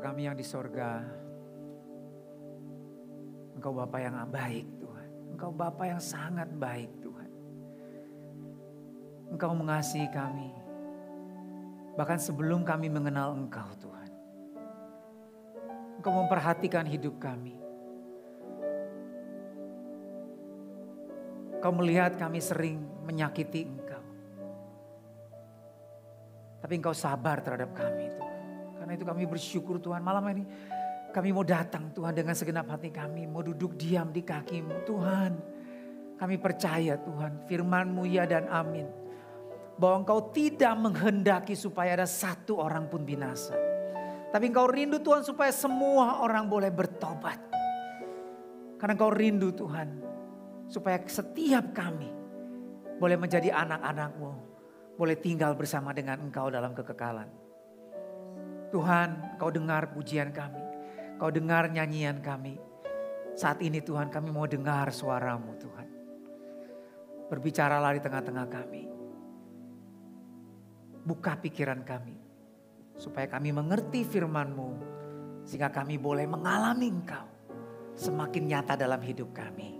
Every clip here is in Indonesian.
Kami yang di sorga, Engkau Bapa yang baik Tuhan. Engkau Bapa yang sangat baik Tuhan. Engkau mengasihi kami. Bahkan sebelum kami mengenal Engkau Tuhan. Engkau memperhatikan hidup kami. Engkau melihat kami sering menyakiti Engkau. Tapi Engkau sabar terhadap kami. Karena itu kami bersyukur Tuhan malam ini kami mau datang Tuhan dengan segenap hati kami. Mau duduk diam di kakimu Tuhan. Kami percaya Tuhan firmanmu ya dan amin. Bahwa engkau tidak menghendaki supaya ada satu orang pun binasa. Tapi engkau rindu Tuhan supaya semua orang boleh bertobat. Karena engkau rindu Tuhan. Supaya setiap kami boleh menjadi anak-anakmu. Boleh tinggal bersama dengan engkau dalam kekekalan. Tuhan, kau dengar pujian kami. Kau dengar nyanyian kami. Saat ini Tuhan kami mau dengar suaramu Tuhan. Berbicaralah di tengah-tengah kami. Buka pikiran kami. Supaya kami mengerti firmanmu. Sehingga kami boleh mengalami engkau. Semakin nyata dalam hidup kami.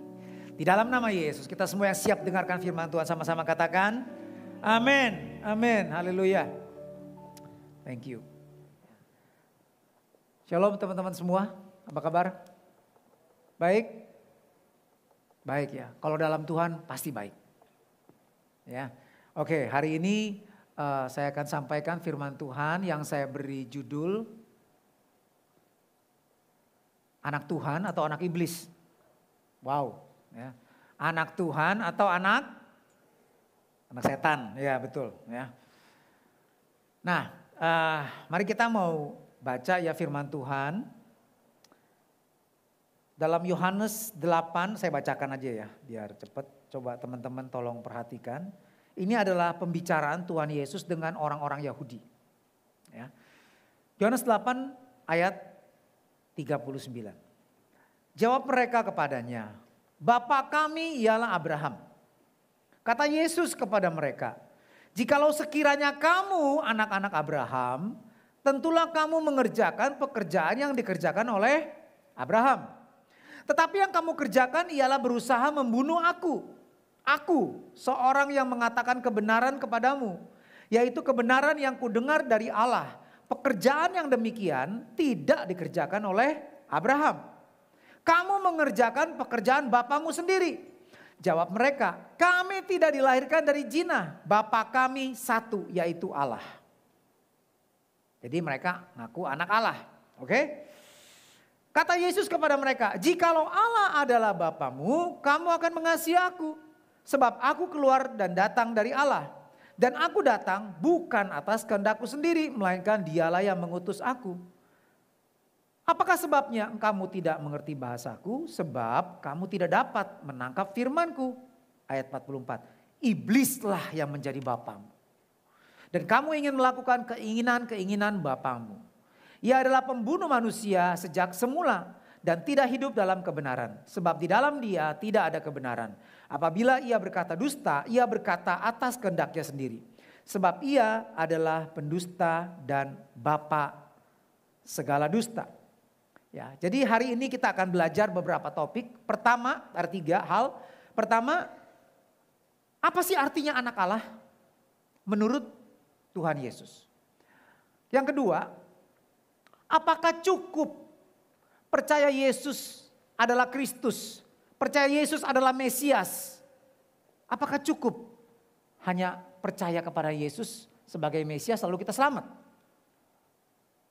Di dalam nama Yesus kita semua yang siap dengarkan firman Tuhan sama-sama katakan. Amin. Amin. Haleluya. Thank you. Shalom teman-teman semua, apa kabar? Baik? Baik ya, kalau dalam Tuhan pasti baik. Ya, Oke hari ini uh, saya akan sampaikan firman Tuhan yang saya beri judul Anak Tuhan atau anak iblis. Wow, ya. Anak Tuhan atau anak anak setan, ya betul ya. Nah, uh, mari kita mau baca ya firman Tuhan. Dalam Yohanes 8, saya bacakan aja ya biar cepat. Coba teman-teman tolong perhatikan. Ini adalah pembicaraan Tuhan Yesus dengan orang-orang Yahudi. Ya. Yohanes 8 ayat 39. Jawab mereka kepadanya, Bapak kami ialah Abraham. Kata Yesus kepada mereka, Jikalau sekiranya kamu anak-anak Abraham, tentulah kamu mengerjakan pekerjaan yang dikerjakan oleh Abraham. Tetapi yang kamu kerjakan ialah berusaha membunuh aku. Aku, seorang yang mengatakan kebenaran kepadamu, yaitu kebenaran yang kudengar dari Allah. Pekerjaan yang demikian tidak dikerjakan oleh Abraham. Kamu mengerjakan pekerjaan bapamu sendiri. Jawab mereka, kami tidak dilahirkan dari jina, Bapa kami satu yaitu Allah. Jadi mereka ngaku anak Allah. Oke? Kata Yesus kepada mereka, jikalau Allah adalah Bapamu, kamu akan mengasihi aku. Sebab aku keluar dan datang dari Allah. Dan aku datang bukan atas kehendakku sendiri, melainkan dialah yang mengutus aku. Apakah sebabnya kamu tidak mengerti bahasaku? Sebab kamu tidak dapat menangkap firmanku. Ayat 44. Iblislah yang menjadi bapamu. Dan kamu ingin melakukan keinginan-keinginan Bapamu. Ia adalah pembunuh manusia sejak semula dan tidak hidup dalam kebenaran. Sebab di dalam dia tidak ada kebenaran. Apabila ia berkata dusta, ia berkata atas kehendaknya sendiri. Sebab ia adalah pendusta dan bapa segala dusta. Ya, jadi hari ini kita akan belajar beberapa topik. Pertama, ada tiga hal. Pertama, apa sih artinya anak Allah? Menurut Tuhan Yesus. Yang kedua, apakah cukup percaya Yesus adalah Kristus, percaya Yesus adalah Mesias? Apakah cukup hanya percaya kepada Yesus sebagai Mesias lalu kita selamat?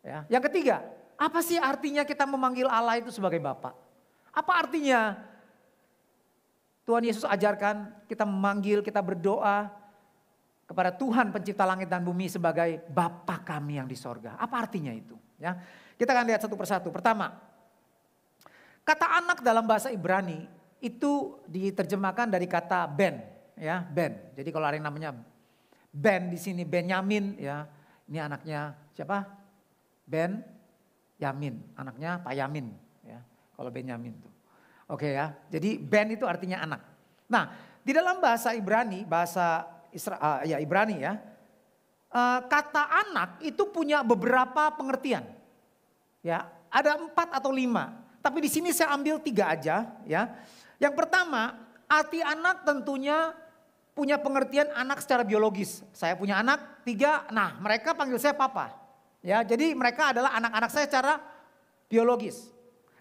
Ya. Yang ketiga, apa sih artinya kita memanggil Allah itu sebagai Bapa? Apa artinya Tuhan Yesus ajarkan kita memanggil, kita berdoa, kepada Tuhan pencipta langit dan bumi sebagai Bapa kami yang di sorga. Apa artinya itu? Ya, Kita akan lihat satu persatu. Pertama, kata anak dalam bahasa Ibrani itu diterjemahkan dari kata ben. ya Ben. Jadi kalau ada yang namanya Ben di sini Benyamin ya. Ini anaknya siapa? Ben Yamin, anaknya Pak Yamin ya. Kalau Benyamin tuh. Oke ya. Jadi Ben itu artinya anak. Nah, di dalam bahasa Ibrani, bahasa Isra, uh, ya Ibrani ya. Uh, kata anak itu punya beberapa pengertian. Ya, ada empat atau lima. Tapi di sini saya ambil tiga aja ya. Yang pertama, arti anak tentunya punya pengertian anak secara biologis. Saya punya anak tiga, nah mereka panggil saya papa. Ya, jadi mereka adalah anak-anak saya secara biologis.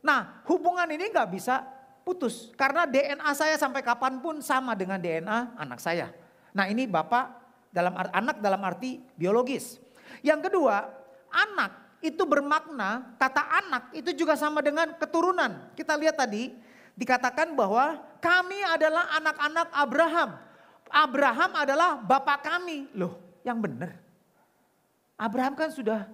Nah, hubungan ini nggak bisa putus karena DNA saya sampai kapan pun sama dengan DNA anak saya. Nah, ini bapak dalam anak dalam arti biologis. Yang kedua, anak itu bermakna kata anak itu juga sama dengan keturunan. Kita lihat tadi dikatakan bahwa kami adalah anak-anak Abraham. Abraham adalah bapak kami. Loh, yang benar. Abraham kan sudah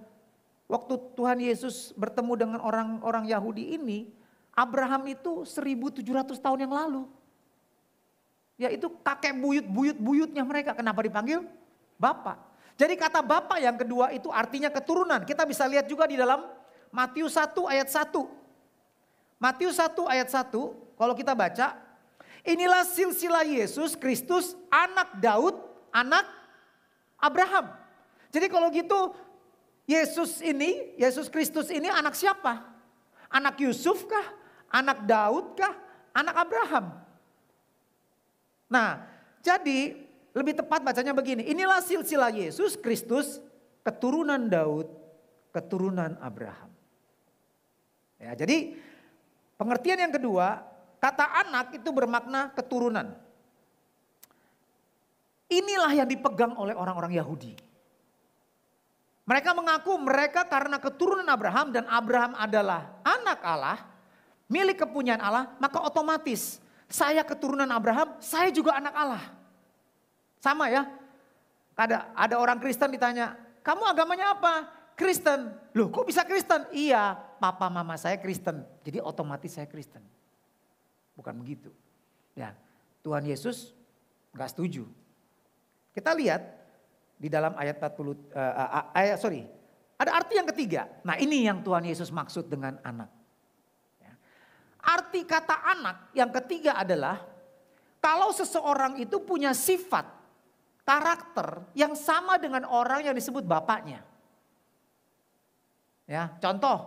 waktu Tuhan Yesus bertemu dengan orang-orang Yahudi ini, Abraham itu 1700 tahun yang lalu. Ya itu kakek buyut-buyut-buyutnya mereka. Kenapa dipanggil? Bapak. Jadi kata Bapak yang kedua itu artinya keturunan. Kita bisa lihat juga di dalam Matius 1 ayat 1. Matius 1 ayat 1 kalau kita baca. Inilah silsilah Yesus Kristus anak Daud, anak Abraham. Jadi kalau gitu Yesus ini, Yesus Kristus ini anak siapa? Anak Yusuf kah? Anak Daud kah? Anak Abraham. Nah jadi lebih tepat bacanya begini. Inilah silsilah Yesus Kristus keturunan Daud, keturunan Abraham. Ya, jadi pengertian yang kedua, kata anak itu bermakna keturunan. Inilah yang dipegang oleh orang-orang Yahudi. Mereka mengaku mereka karena keturunan Abraham dan Abraham adalah anak Allah, milik kepunyaan Allah, maka otomatis saya keturunan Abraham, saya juga anak Allah. Sama ya. Ada ada orang Kristen ditanya, kamu agamanya apa? Kristen. Loh kok bisa Kristen? Iya, papa mama saya Kristen. Jadi otomatis saya Kristen. Bukan begitu. Ya, Tuhan Yesus nggak setuju. Kita lihat di dalam ayat 40 uh, uh, ayat sorry. Ada arti yang ketiga. Nah, ini yang Tuhan Yesus maksud dengan anak. Arti kata anak yang ketiga adalah kalau seseorang itu punya sifat karakter yang sama dengan orang yang disebut bapaknya. Ya, contoh,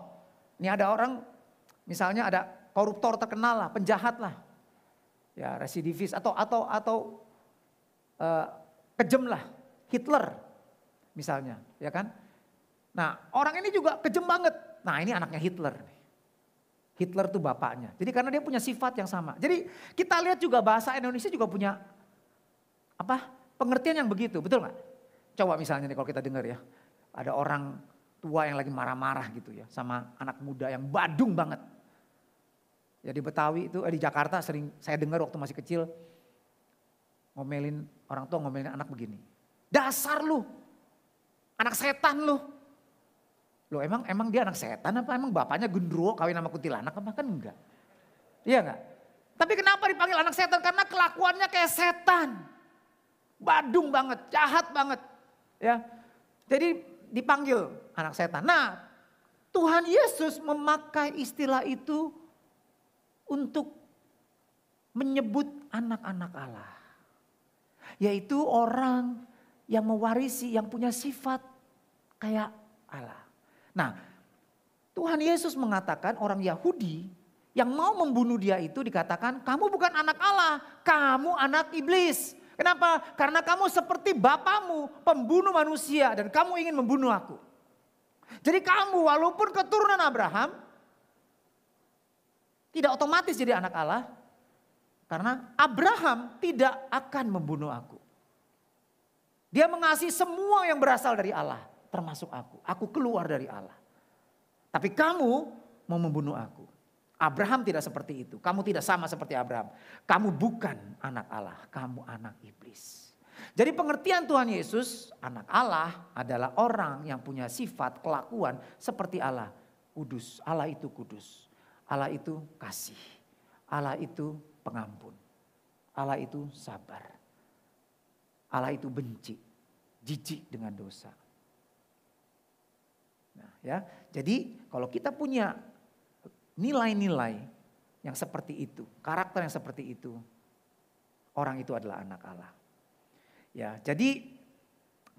ini ada orang misalnya ada koruptor terkenal lah, penjahat lah. Ya, residivis atau atau atau uh, kejem lah, Hitler misalnya, ya kan? Nah, orang ini juga kejem banget. Nah, ini anaknya Hitler Hitler tuh bapaknya. Jadi karena dia punya sifat yang sama. Jadi kita lihat juga bahasa Indonesia juga punya apa? Pengertian yang begitu, betul nggak? Coba misalnya nih kalau kita dengar ya, ada orang tua yang lagi marah-marah gitu ya, sama anak muda yang badung banget. Ya di Betawi itu, eh, di Jakarta sering saya dengar waktu masih kecil, ngomelin orang tua ngomelin anak begini. Dasar lu, anak setan lu. Loh emang emang dia anak setan apa emang bapaknya gendruwo kawin sama kuntilanak apa kan enggak? Iya enggak? Tapi kenapa dipanggil anak setan? Karena kelakuannya kayak setan badung banget, jahat banget. Ya. Jadi dipanggil anak setan. Nah, Tuhan Yesus memakai istilah itu untuk menyebut anak-anak Allah. Yaitu orang yang mewarisi, yang punya sifat kayak Allah. Nah, Tuhan Yesus mengatakan orang Yahudi yang mau membunuh dia itu dikatakan, kamu bukan anak Allah, kamu anak iblis. Kenapa? Karena kamu seperti bapamu, pembunuh manusia dan kamu ingin membunuh aku. Jadi kamu walaupun keturunan Abraham, tidak otomatis jadi anak Allah. Karena Abraham tidak akan membunuh aku. Dia mengasihi semua yang berasal dari Allah, termasuk aku. Aku keluar dari Allah. Tapi kamu mau membunuh aku. Abraham tidak seperti itu. Kamu tidak sama seperti Abraham. Kamu bukan anak Allah, kamu anak iblis. Jadi pengertian Tuhan Yesus, anak Allah adalah orang yang punya sifat kelakuan seperti Allah. Kudus, Allah itu kudus. Allah itu kasih. Allah itu pengampun. Allah itu sabar. Allah itu benci, jijik dengan dosa. Nah, ya. Jadi kalau kita punya nilai-nilai yang seperti itu, karakter yang seperti itu, orang itu adalah anak Allah. Ya, jadi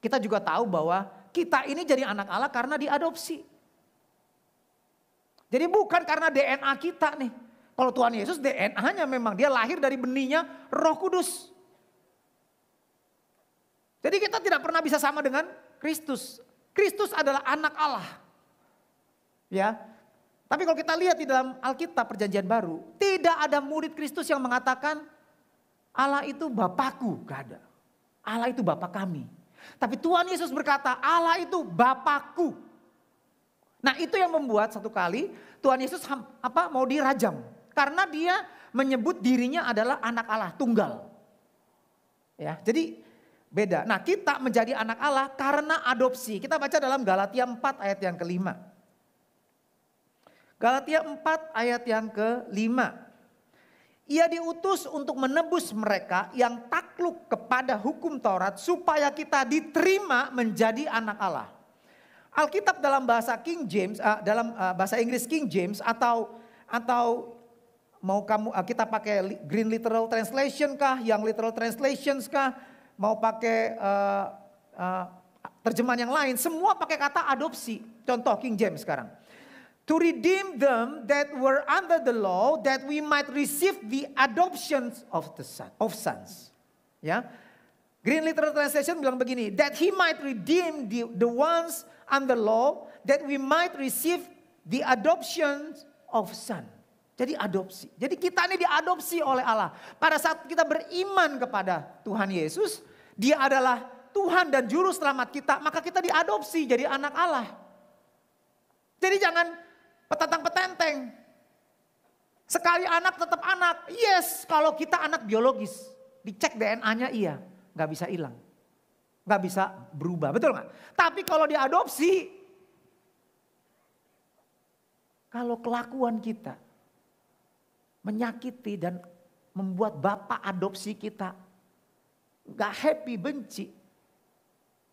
kita juga tahu bahwa kita ini jadi anak Allah karena diadopsi. Jadi bukan karena DNA kita nih. Kalau Tuhan Yesus DNA-nya memang dia lahir dari benihnya Roh Kudus. Jadi kita tidak pernah bisa sama dengan Kristus. Kristus adalah anak Allah. Ya. Tapi kalau kita lihat di dalam Alkitab perjanjian baru, tidak ada murid Kristus yang mengatakan Allah itu Bapakku, gak ada. Allah itu Bapak kami. Tapi Tuhan Yesus berkata, Allah itu Bapakku. Nah itu yang membuat satu kali Tuhan Yesus apa mau dirajam. Karena dia menyebut dirinya adalah anak Allah, tunggal. Ya, jadi beda. Nah kita menjadi anak Allah karena adopsi. Kita baca dalam Galatia 4 ayat yang kelima. Galatia 4 ayat yang kelima. Ia diutus untuk menebus mereka yang takluk kepada hukum Taurat supaya kita diterima menjadi anak Allah. Alkitab dalam bahasa King James, uh, dalam uh, bahasa Inggris King James atau atau mau kamu uh, kita pakai Green Literal Translation kah, yang Literal Translations kah, mau pakai uh, uh, terjemahan yang lain, semua pakai kata adopsi. Contoh King James sekarang to redeem them that were under the law that we might receive the adoption of the son of sons. Ya. Green Literal Translation bilang begini, that he might redeem the, the ones under law that we might receive the adoption of son. Jadi adopsi. Jadi kita ini diadopsi oleh Allah. Pada saat kita beriman kepada Tuhan Yesus, dia adalah Tuhan dan juru selamat kita, maka kita diadopsi jadi anak Allah. Jadi jangan petatang petenteng. Sekali anak tetap anak. Yes, kalau kita anak biologis. Dicek DNA-nya iya, nggak bisa hilang. Nggak bisa berubah, betul nggak? Tapi kalau diadopsi, kalau kelakuan kita menyakiti dan membuat bapak adopsi kita nggak happy, benci,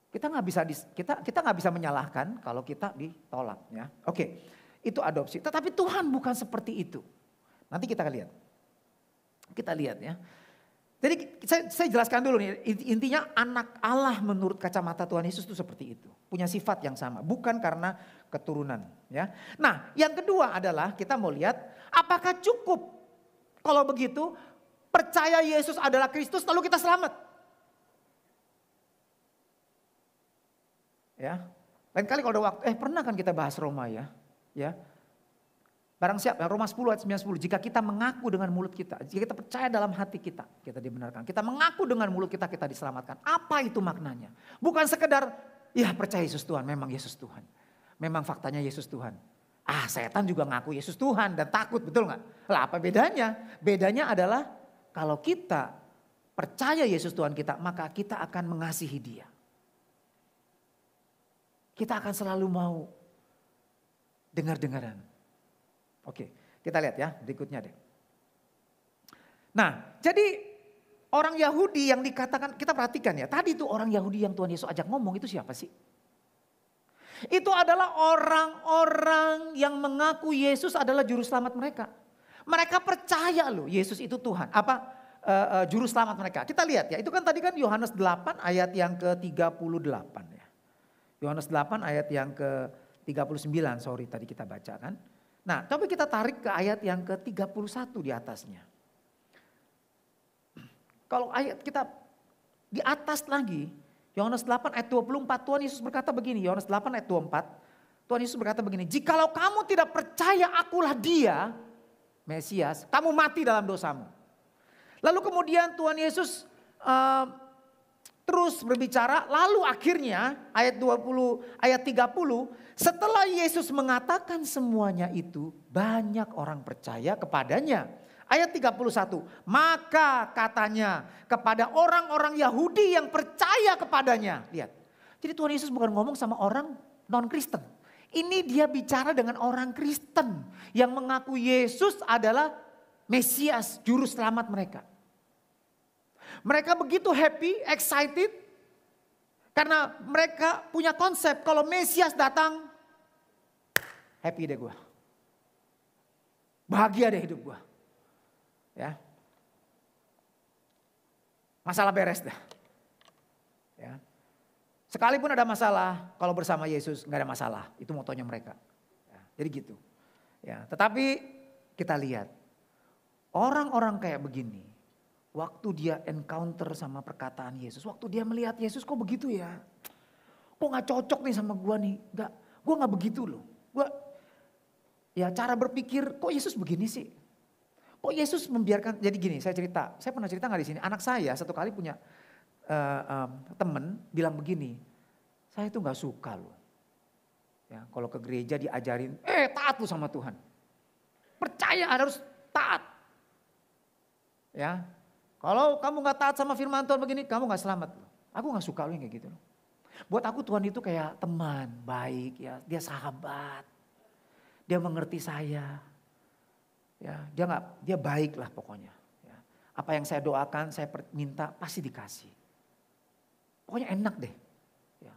kita nggak bisa kita kita nggak bisa menyalahkan kalau kita ditolak ya. Oke itu adopsi. Tetapi Tuhan bukan seperti itu. Nanti kita lihat. Kita lihat ya. Jadi saya, saya jelaskan dulu nih, intinya anak Allah menurut kacamata Tuhan Yesus itu seperti itu. Punya sifat yang sama, bukan karena keturunan. ya. Nah yang kedua adalah kita mau lihat apakah cukup kalau begitu percaya Yesus adalah Kristus lalu kita selamat. Ya, lain kali kalau ada waktu, eh pernah kan kita bahas Roma ya. Ya. Barang siapa, Roma 10 ayat 9 10, jika kita mengaku dengan mulut kita, jika kita percaya dalam hati kita, kita dibenarkan. Kita mengaku dengan mulut kita, kita diselamatkan. Apa itu maknanya? Bukan sekedar, ya percaya Yesus Tuhan, memang Yesus Tuhan. Memang faktanya Yesus Tuhan. Ah setan juga ngaku Yesus Tuhan dan takut, betul nggak? Lah apa bedanya? Bedanya adalah kalau kita percaya Yesus Tuhan kita, maka kita akan mengasihi dia. Kita akan selalu mau dengar-dengaran. Oke, kita lihat ya berikutnya deh. Nah, jadi orang Yahudi yang dikatakan, kita perhatikan ya, tadi itu orang Yahudi yang Tuhan Yesus ajak ngomong itu siapa sih? Itu adalah orang-orang yang mengaku Yesus adalah juru selamat mereka. Mereka percaya loh Yesus itu Tuhan. Apa uh, uh, juru selamat mereka? Kita lihat ya, itu kan tadi kan Yohanes 8 ayat yang ke-38 ya. Yohanes 8 ayat yang ke 39 sorry tadi kita baca kan. Nah coba kita tarik ke ayat yang ke-31 di atasnya. Kalau ayat kita di atas lagi, Yohanes 8 ayat 24 Tuhan Yesus berkata begini, Yohanes 8 ayat 24. Tuhan Yesus berkata begini, jikalau kamu tidak percaya akulah dia, Mesias, kamu mati dalam dosamu. Lalu kemudian Tuhan Yesus uh, terus berbicara, lalu akhirnya ayat 20, ayat 30, setelah Yesus mengatakan semuanya itu, banyak orang percaya kepadanya. Ayat 31, maka katanya kepada orang-orang Yahudi yang percaya kepadanya. Lihat, jadi Tuhan Yesus bukan ngomong sama orang non-Kristen. Ini dia bicara dengan orang Kristen yang mengaku Yesus adalah Mesias, juru selamat mereka. Mereka begitu happy, excited. Karena mereka punya konsep kalau Mesias datang, happy deh gue. Bahagia deh hidup gue. Ya. Masalah beres dah. Ya. Sekalipun ada masalah, kalau bersama Yesus nggak ada masalah. Itu motonya mereka. Ya, jadi gitu. Ya, tetapi kita lihat orang-orang kayak begini, waktu dia encounter sama perkataan Yesus, waktu dia melihat Yesus kok begitu ya, kok nggak cocok nih sama gua nih, nggak, gua nggak begitu loh, gua ya cara berpikir kok Yesus begini sih, kok Yesus membiarkan jadi gini, saya cerita, saya pernah cerita nggak di sini, anak saya satu kali punya uh, um, temen bilang begini, saya itu nggak suka loh. Ya, kalau ke gereja diajarin, eh taat lu sama Tuhan. Percaya harus taat. Ya, kalau kamu nggak taat sama firman Tuhan begini, kamu nggak selamat. Aku nggak suka lu yang kayak gitu loh. Buat aku Tuhan itu kayak teman baik ya, dia sahabat. Dia mengerti saya. Ya, dia nggak, dia baik lah pokoknya. Ya. Apa yang saya doakan, saya minta pasti dikasih. Pokoknya enak deh. Ya.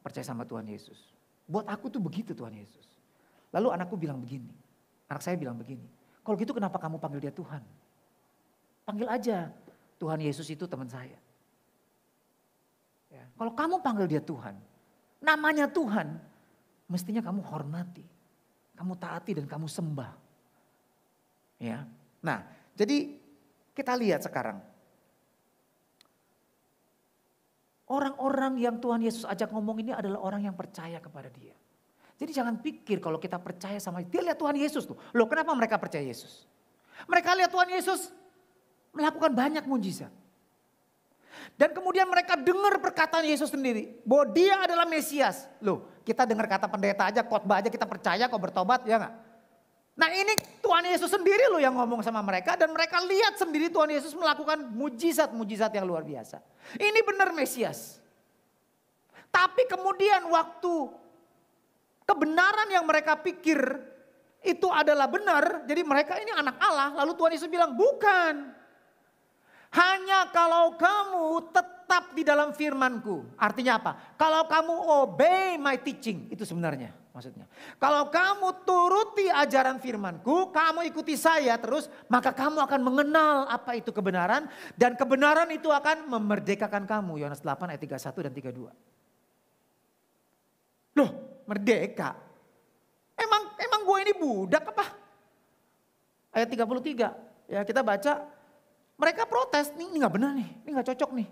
Percaya sama Tuhan Yesus. Buat aku tuh begitu Tuhan Yesus. Lalu anakku bilang begini. Anak saya bilang begini. Kalau gitu kenapa kamu panggil dia Tuhan? Panggil aja. Tuhan Yesus itu teman saya. Ya. Kalau kamu panggil dia Tuhan. Namanya Tuhan. Mestinya kamu hormati. Kamu taati dan kamu sembah. Ya. Nah jadi kita lihat sekarang. Orang-orang yang Tuhan Yesus ajak ngomong ini adalah orang yang percaya kepada dia. Jadi jangan pikir kalau kita percaya sama dia. lihat Tuhan Yesus tuh. Loh kenapa mereka percaya Yesus? Mereka lihat Tuhan Yesus melakukan banyak mujizat. Dan kemudian mereka dengar perkataan Yesus sendiri. Bahwa dia adalah Mesias. Loh kita dengar kata pendeta aja, khotbah aja kita percaya kok bertobat ya nggak? Nah ini Tuhan Yesus sendiri loh yang ngomong sama mereka dan mereka lihat sendiri Tuhan Yesus melakukan mujizat-mujizat yang luar biasa. Ini benar Mesias. Tapi kemudian waktu kebenaran yang mereka pikir itu adalah benar, jadi mereka ini anak Allah, lalu Tuhan Yesus bilang bukan. Hanya kalau kamu tetap di dalam firmanku. Artinya apa? Kalau kamu obey my teaching, itu sebenarnya maksudnya. Kalau kamu turuti ajaran firmanku, kamu ikuti saya terus, maka kamu akan mengenal apa itu kebenaran dan kebenaran itu akan memerdekakan kamu. Yohanes 8 ayat 31 dan 32. Loh, merdeka. Emang emang gue ini budak apa? Ayat 33. Ya, kita baca mereka protes, nih ini gak benar nih, ini gak cocok nih.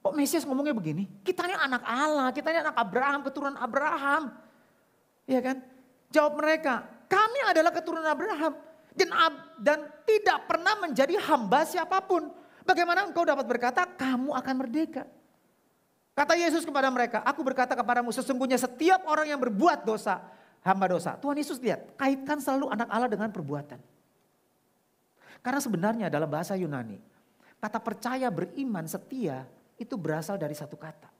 Kok Mesias ngomongnya begini? Kita ini anak Allah, kita ini anak Abraham, keturunan Abraham. Iya kan? Jawab mereka, kami adalah keturunan Abraham dan, dan tidak pernah menjadi hamba siapa pun. Bagaimana engkau dapat berkata kamu akan merdeka? Kata Yesus kepada mereka, aku berkata kepadamu sesungguhnya setiap orang yang berbuat dosa, hamba dosa. Tuhan Yesus lihat, kaitkan selalu anak Allah dengan perbuatan. Karena sebenarnya dalam bahasa Yunani, kata percaya, beriman, setia itu berasal dari satu kata.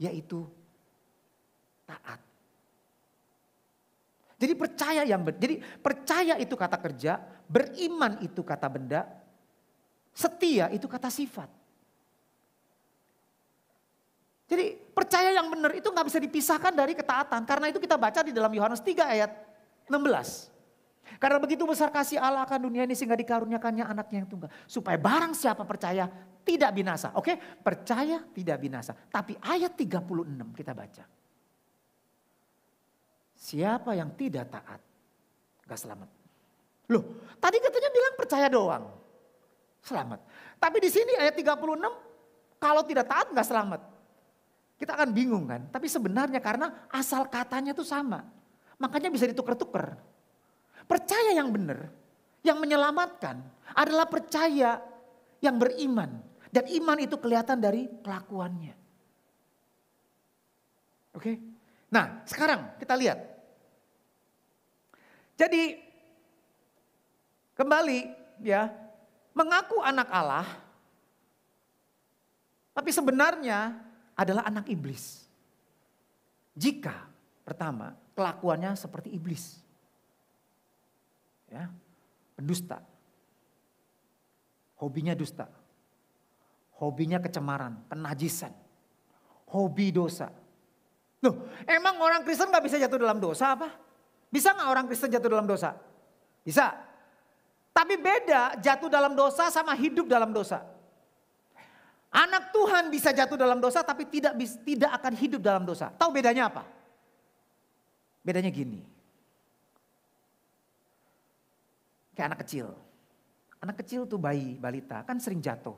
Yaitu taat. Jadi percaya yang jadi percaya itu kata kerja, beriman itu kata benda, setia itu kata sifat. Jadi percaya yang benar itu nggak bisa dipisahkan dari ketaatan. Karena itu kita baca di dalam Yohanes 3 ayat 16. Karena begitu besar kasih Allah akan dunia ini sehingga dikaruniakannya anaknya yang tunggal. Supaya barang siapa percaya tidak binasa. Oke, percaya tidak binasa. Tapi ayat 36 kita baca. Siapa yang tidak taat, gak selamat. Loh, tadi katanya bilang percaya doang. Selamat. Tapi di sini ayat 36, kalau tidak taat gak selamat. Kita akan bingung kan. Tapi sebenarnya karena asal katanya itu sama. Makanya bisa ditukar-tukar. Percaya yang benar, yang menyelamatkan adalah percaya yang beriman. Dan iman itu kelihatan dari kelakuannya. Oke. Nah sekarang kita lihat jadi kembali ya, mengaku anak Allah tapi sebenarnya adalah anak iblis. Jika pertama kelakuannya seperti iblis. Ya, pendusta. Hobinya dusta. Hobinya kecemaran, penajisan. Hobi dosa. Loh, emang orang Kristen gak bisa jatuh dalam dosa apa? Bisa nggak orang Kristen jatuh dalam dosa? Bisa. Tapi beda jatuh dalam dosa sama hidup dalam dosa. Anak Tuhan bisa jatuh dalam dosa tapi tidak tidak akan hidup dalam dosa. Tahu bedanya apa? Bedanya gini. Kayak anak kecil. Anak kecil tuh bayi, balita kan sering jatuh.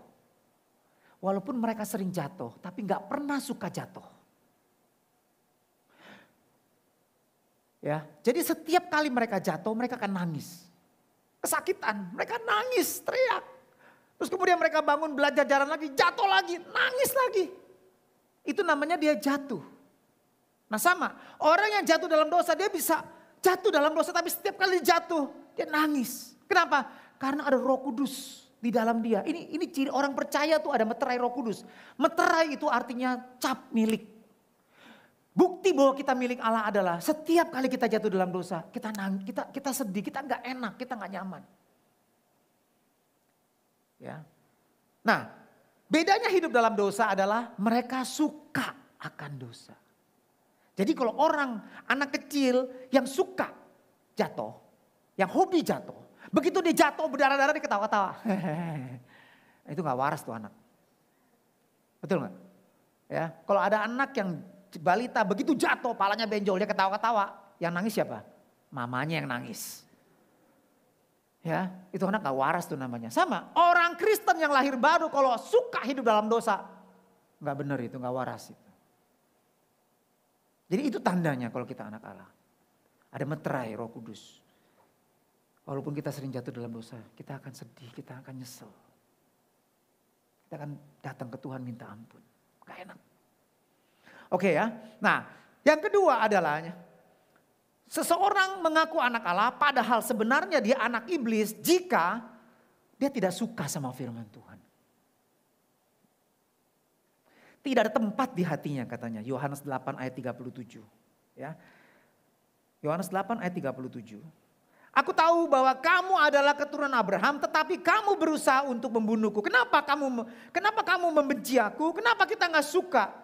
Walaupun mereka sering jatuh, tapi nggak pernah suka jatuh. Ya, jadi setiap kali mereka jatuh, mereka akan nangis. Kesakitan, mereka nangis, teriak. Terus kemudian mereka bangun belajar jalan lagi, jatuh lagi, nangis lagi. Itu namanya dia jatuh. Nah sama, orang yang jatuh dalam dosa dia bisa jatuh dalam dosa tapi setiap kali jatuh dia nangis. Kenapa? Karena ada roh kudus di dalam dia. Ini ini ciri orang percaya tuh ada meterai roh kudus. Meterai itu artinya cap milik. Bukti bahwa kita milik Allah adalah setiap kali kita jatuh dalam dosa, kita nang, kita kita sedih, kita nggak enak, kita nggak nyaman. Ya. Nah, bedanya hidup dalam dosa adalah mereka suka akan dosa. Jadi kalau orang anak kecil yang suka jatuh, yang hobi jatuh, Begitu dia jatuh berdarah-darah dia ketawa-ketawa. itu gak waras tuh anak. Betul gak? Ya, kalau ada anak yang balita begitu jatuh palanya benjol dia ketawa-ketawa. Yang nangis siapa? Mamanya yang nangis. Ya, itu anak gak waras tuh namanya. Sama, orang Kristen yang lahir baru kalau suka hidup dalam dosa. Gak benar itu, gak waras itu. Jadi itu tandanya kalau kita anak Allah. Ada meterai roh kudus. Walaupun kita sering jatuh dalam dosa, kita akan sedih, kita akan nyesel. Kita akan datang ke Tuhan minta ampun. Gak enak. Oke ya. Nah, yang kedua adalah seseorang mengaku anak Allah padahal sebenarnya dia anak iblis jika dia tidak suka sama firman Tuhan. Tidak ada tempat di hatinya katanya. Yohanes 8 ayat 37. Ya. Yohanes 8 ayat 37. Aku tahu bahwa kamu adalah keturunan Abraham, tetapi kamu berusaha untuk membunuhku. Kenapa kamu kenapa kamu membenci aku? Kenapa kita nggak suka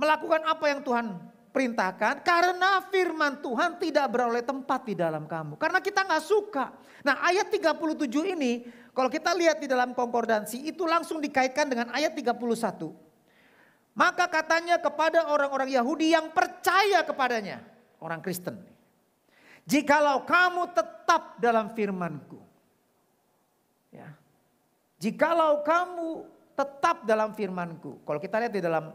melakukan apa yang Tuhan perintahkan? Karena firman Tuhan tidak beroleh tempat di dalam kamu. Karena kita nggak suka. Nah ayat 37 ini kalau kita lihat di dalam konkordansi itu langsung dikaitkan dengan ayat 31. Maka katanya kepada orang-orang Yahudi yang percaya kepadanya. Orang Kristen. Jikalau kamu tetap dalam firmanku. Ya. Jikalau kamu tetap dalam firmanku. Kalau kita lihat di dalam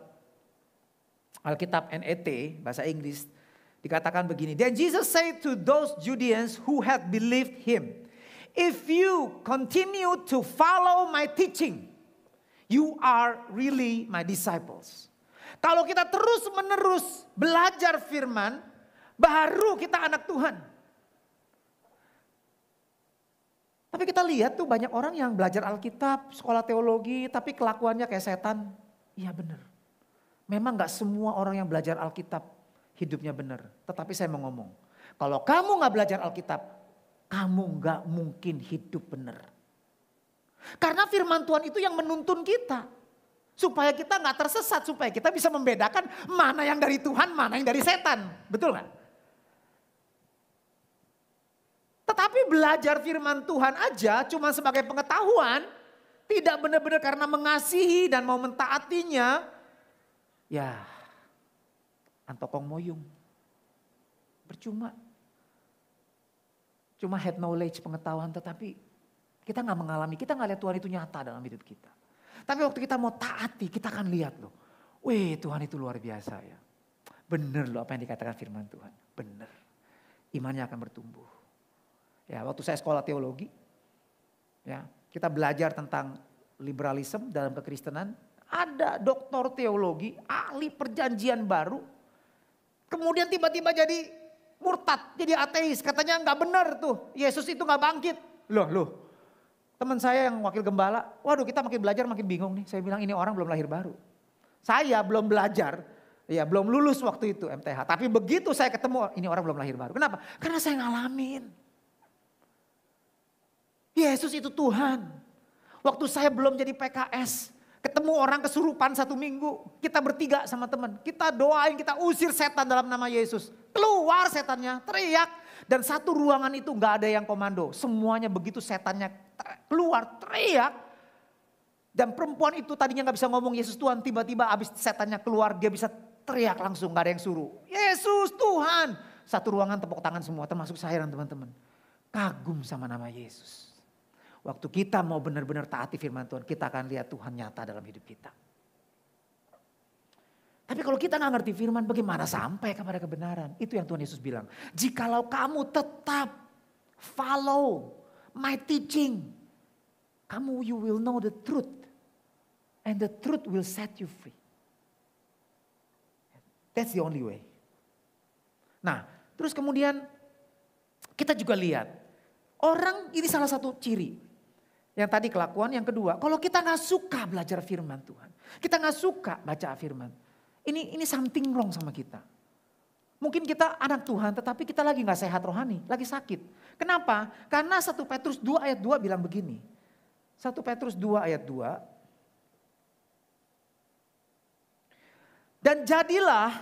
Alkitab NET, bahasa Inggris, dikatakan begini. Then Jesus said to those Judeans who had believed him, If you continue to follow my teaching, you are really my disciples. Kalau kita terus menerus belajar firman, Baru kita anak Tuhan. Tapi kita lihat tuh banyak orang yang belajar Alkitab, sekolah teologi, tapi kelakuannya kayak setan. Iya benar. Memang gak semua orang yang belajar Alkitab hidupnya benar. Tetapi saya mau ngomong, kalau kamu gak belajar Alkitab, kamu gak mungkin hidup benar. Karena firman Tuhan itu yang menuntun kita. Supaya kita gak tersesat, supaya kita bisa membedakan mana yang dari Tuhan, mana yang dari setan. Betul gak? Tetapi belajar firman Tuhan aja cuma sebagai pengetahuan, tidak benar-benar karena mengasihi dan mau mentaatinya, ya antokong moyung. Percuma. Cuma head knowledge, pengetahuan tetapi kita nggak mengalami, kita nggak lihat Tuhan itu nyata dalam hidup kita. Tapi waktu kita mau taati, kita akan lihat loh. Wih Tuhan itu luar biasa ya. Bener loh apa yang dikatakan firman Tuhan. Bener. Imannya akan bertumbuh. Ya, waktu saya sekolah teologi, ya, kita belajar tentang liberalisme dalam kekristenan. Ada doktor teologi, ahli perjanjian baru. Kemudian tiba-tiba jadi murtad, jadi ateis. Katanya nggak benar tuh, Yesus itu nggak bangkit. Loh, loh. Teman saya yang wakil gembala, waduh kita makin belajar makin bingung nih. Saya bilang ini orang belum lahir baru. Saya belum belajar, ya belum lulus waktu itu MTH. Tapi begitu saya ketemu, ini orang belum lahir baru. Kenapa? Karena saya ngalamin. Yesus itu Tuhan. Waktu saya belum jadi PKS, ketemu orang kesurupan satu minggu, kita bertiga sama teman, kita doain, kita usir setan dalam nama Yesus. Keluar setannya, teriak. Dan satu ruangan itu gak ada yang komando. Semuanya begitu setannya keluar, teriak. Dan perempuan itu tadinya gak bisa ngomong Yesus Tuhan, tiba-tiba abis setannya keluar dia bisa teriak langsung, gak ada yang suruh. Yesus Tuhan. Satu ruangan tepuk tangan semua termasuk saya dan teman-teman. kagum sama nama Yesus. Waktu kita mau benar-benar taati firman Tuhan, kita akan lihat Tuhan nyata dalam hidup kita. Tapi kalau kita nggak ngerti firman, bagaimana sampai kepada kebenaran? Itu yang Tuhan Yesus bilang. Jikalau kamu tetap follow my teaching, kamu you will know the truth. And the truth will set you free. That's the only way. Nah, terus kemudian kita juga lihat. Orang ini salah satu ciri. Yang tadi kelakuan, yang kedua. Kalau kita nggak suka belajar firman Tuhan. Kita nggak suka baca firman. Ini ini something wrong sama kita. Mungkin kita anak Tuhan tetapi kita lagi nggak sehat rohani, lagi sakit. Kenapa? Karena 1 Petrus 2 ayat 2 bilang begini. 1 Petrus 2 ayat 2. Dan jadilah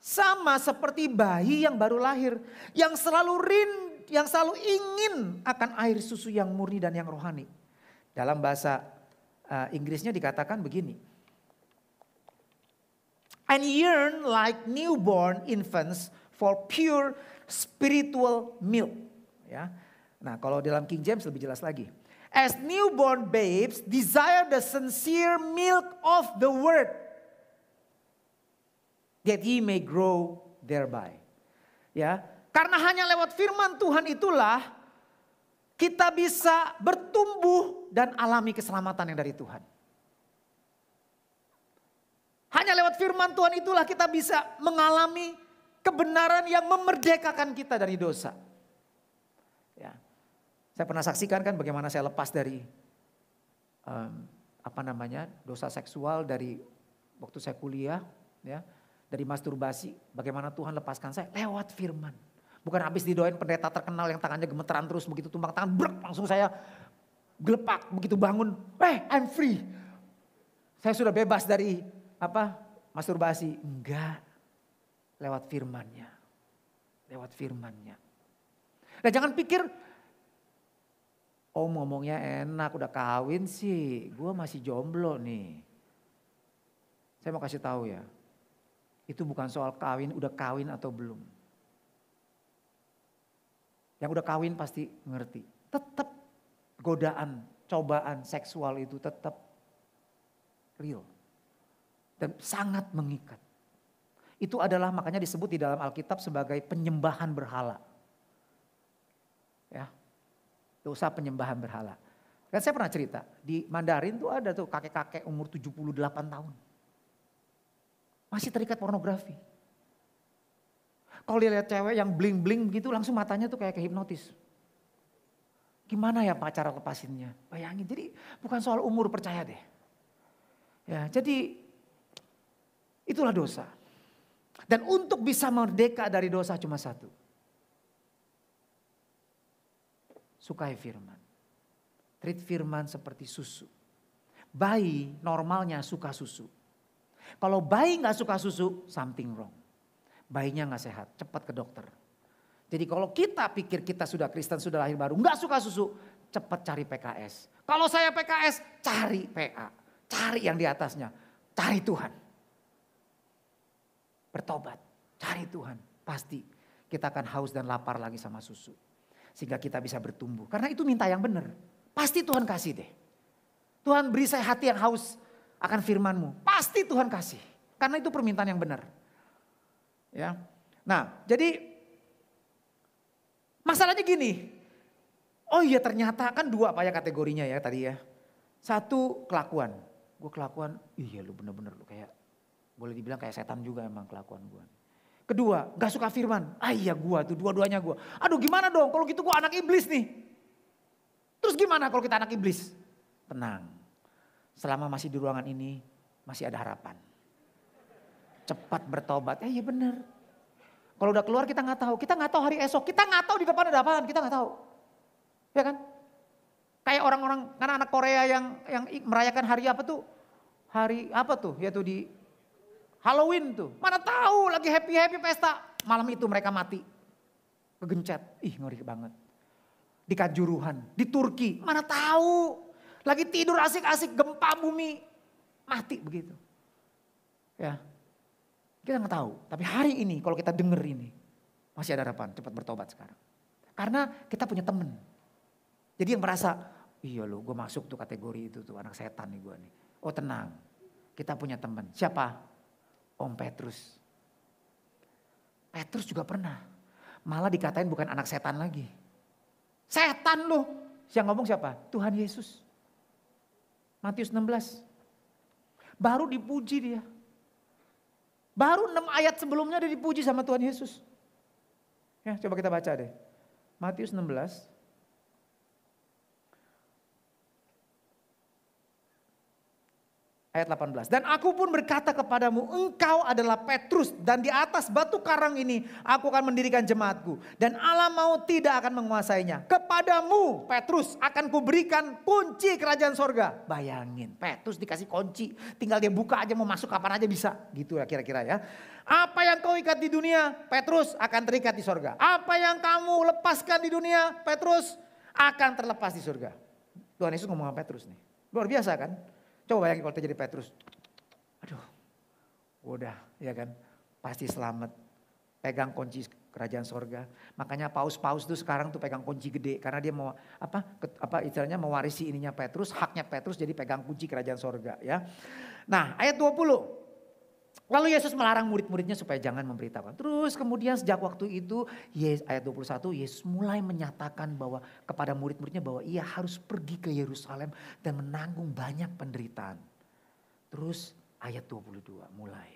sama seperti bayi yang baru lahir. Yang selalu rin, yang selalu ingin akan air susu yang murni dan yang rohani. Dalam bahasa uh, Inggrisnya dikatakan begini. And yearn like newborn infants for pure spiritual milk. Ya. Nah kalau dalam King James lebih jelas lagi. As newborn babes desire the sincere milk of the word that ye may grow thereby. Ya, karena hanya lewat firman Tuhan itulah kita bisa bertumbuh dan alami keselamatan yang dari Tuhan. Hanya lewat firman Tuhan itulah kita bisa mengalami kebenaran yang memerdekakan kita dari dosa. Ya. Saya pernah saksikan kan bagaimana saya lepas dari um, apa namanya dosa seksual dari waktu saya kuliah, ya dari masturbasi, bagaimana Tuhan lepaskan saya lewat firman. Bukan habis didoain pendeta terkenal yang tangannya gemeteran terus begitu tumbang tangan, brek, langsung saya gelepak begitu bangun, eh I'm free. Saya sudah bebas dari apa masturbasi. Enggak, lewat firmannya. Lewat firmannya. Nah jangan pikir, oh ngomongnya enak udah kawin sih, gue masih jomblo nih. Saya mau kasih tahu ya, itu bukan soal kawin, udah kawin atau belum. Yang udah kawin pasti ngerti. Tetap godaan, cobaan seksual itu tetap real. Dan sangat mengikat. Itu adalah makanya disebut di dalam Alkitab sebagai penyembahan berhala. Ya, dosa penyembahan berhala. Kan saya pernah cerita, di Mandarin tuh ada tuh kakek-kakek umur 78 tahun. Masih terikat pornografi. Kalau lihat cewek yang bling-bling gitu langsung matanya tuh kayak kehipnotis. Gimana ya pak cara lepasinnya? Bayangin, jadi bukan soal umur percaya deh. Ya, jadi itulah dosa. Dan untuk bisa merdeka dari dosa cuma satu. Sukai firman. Treat firman seperti susu. Bayi normalnya suka susu. Kalau bayi nggak suka susu, something wrong. Bayinya nggak sehat, cepat ke dokter. Jadi kalau kita pikir kita sudah Kristen, sudah lahir baru, nggak suka susu, cepat cari PKS. Kalau saya PKS, cari PA. Cari yang di atasnya. Cari Tuhan. Bertobat. Cari Tuhan. Pasti kita akan haus dan lapar lagi sama susu. Sehingga kita bisa bertumbuh. Karena itu minta yang benar. Pasti Tuhan kasih deh. Tuhan beri saya hati yang haus akan firmanmu. Pasti Tuhan kasih. Karena itu permintaan yang benar. Ya. Nah, jadi masalahnya gini. Oh iya ternyata kan dua apa ya kategorinya ya tadi ya. Satu kelakuan. Gue kelakuan, iya lu bener-bener lu kayak boleh dibilang kayak setan juga emang kelakuan gue. Kedua, gak suka firman. Ah iya gue tuh, dua-duanya gue. Aduh gimana dong kalau gitu gue anak iblis nih. Terus gimana kalau kita anak iblis? Tenang, selama masih di ruangan ini masih ada harapan. Cepat bertobat. Eh iya benar. Kalau udah keluar kita nggak tahu. Kita nggak tahu hari esok. Kita nggak tahu di depan ada apa. Kita nggak tahu. Ya kan? Kayak orang-orang karena anak Korea yang yang merayakan hari apa tuh? Hari apa tuh? Yaitu di Halloween tuh. Mana tahu lagi happy-happy pesta. Malam itu mereka mati. Kegencet. Ih ngeri banget. Di Kanjuruhan, di Turki. Mana tahu lagi tidur asik-asik gempa bumi. Mati begitu. Ya. Kita nggak tahu. Tapi hari ini kalau kita dengar ini. Masih ada harapan. Cepat bertobat sekarang. Karena kita punya temen. Jadi yang merasa, iya loh gue masuk tuh kategori itu tuh anak setan nih gue nih. Oh tenang, kita punya teman. Siapa? Om Petrus. Petrus juga pernah. Malah dikatain bukan anak setan lagi. Setan loh. Yang ngomong siapa? Tuhan Yesus. Matius 16. Baru dipuji dia. Baru 6 ayat sebelumnya dia dipuji sama Tuhan Yesus. Ya, coba kita baca deh. Matius 16 Ayat 18. Dan aku pun berkata kepadamu, engkau adalah Petrus dan di atas batu karang ini aku akan mendirikan jemaatku. Dan Allah mau tidak akan menguasainya. Kepadamu Petrus akan kuberikan kunci kerajaan sorga. Bayangin Petrus dikasih kunci. Tinggal dia buka aja mau masuk kapan aja bisa. Gitu ya kira-kira ya. Apa yang kau ikat di dunia Petrus akan terikat di sorga. Apa yang kamu lepaskan di dunia Petrus akan terlepas di surga. Tuhan Yesus ngomong sama Petrus nih. Luar biasa kan? Coba bayangin kalau terjadi Petrus. Aduh, udah ya kan. Pasti selamat. Pegang kunci kerajaan sorga. Makanya paus-paus itu sekarang tuh pegang kunci gede. Karena dia mau apa apa istilahnya mewarisi ininya Petrus. Haknya Petrus jadi pegang kunci kerajaan sorga ya. Nah ayat 20. Lalu Yesus melarang murid-muridnya supaya jangan memberitakan. Terus kemudian sejak waktu itu ayat 21 Yesus mulai menyatakan bahwa kepada murid-muridnya bahwa ia harus pergi ke Yerusalem dan menanggung banyak penderitaan. Terus ayat 22 mulai.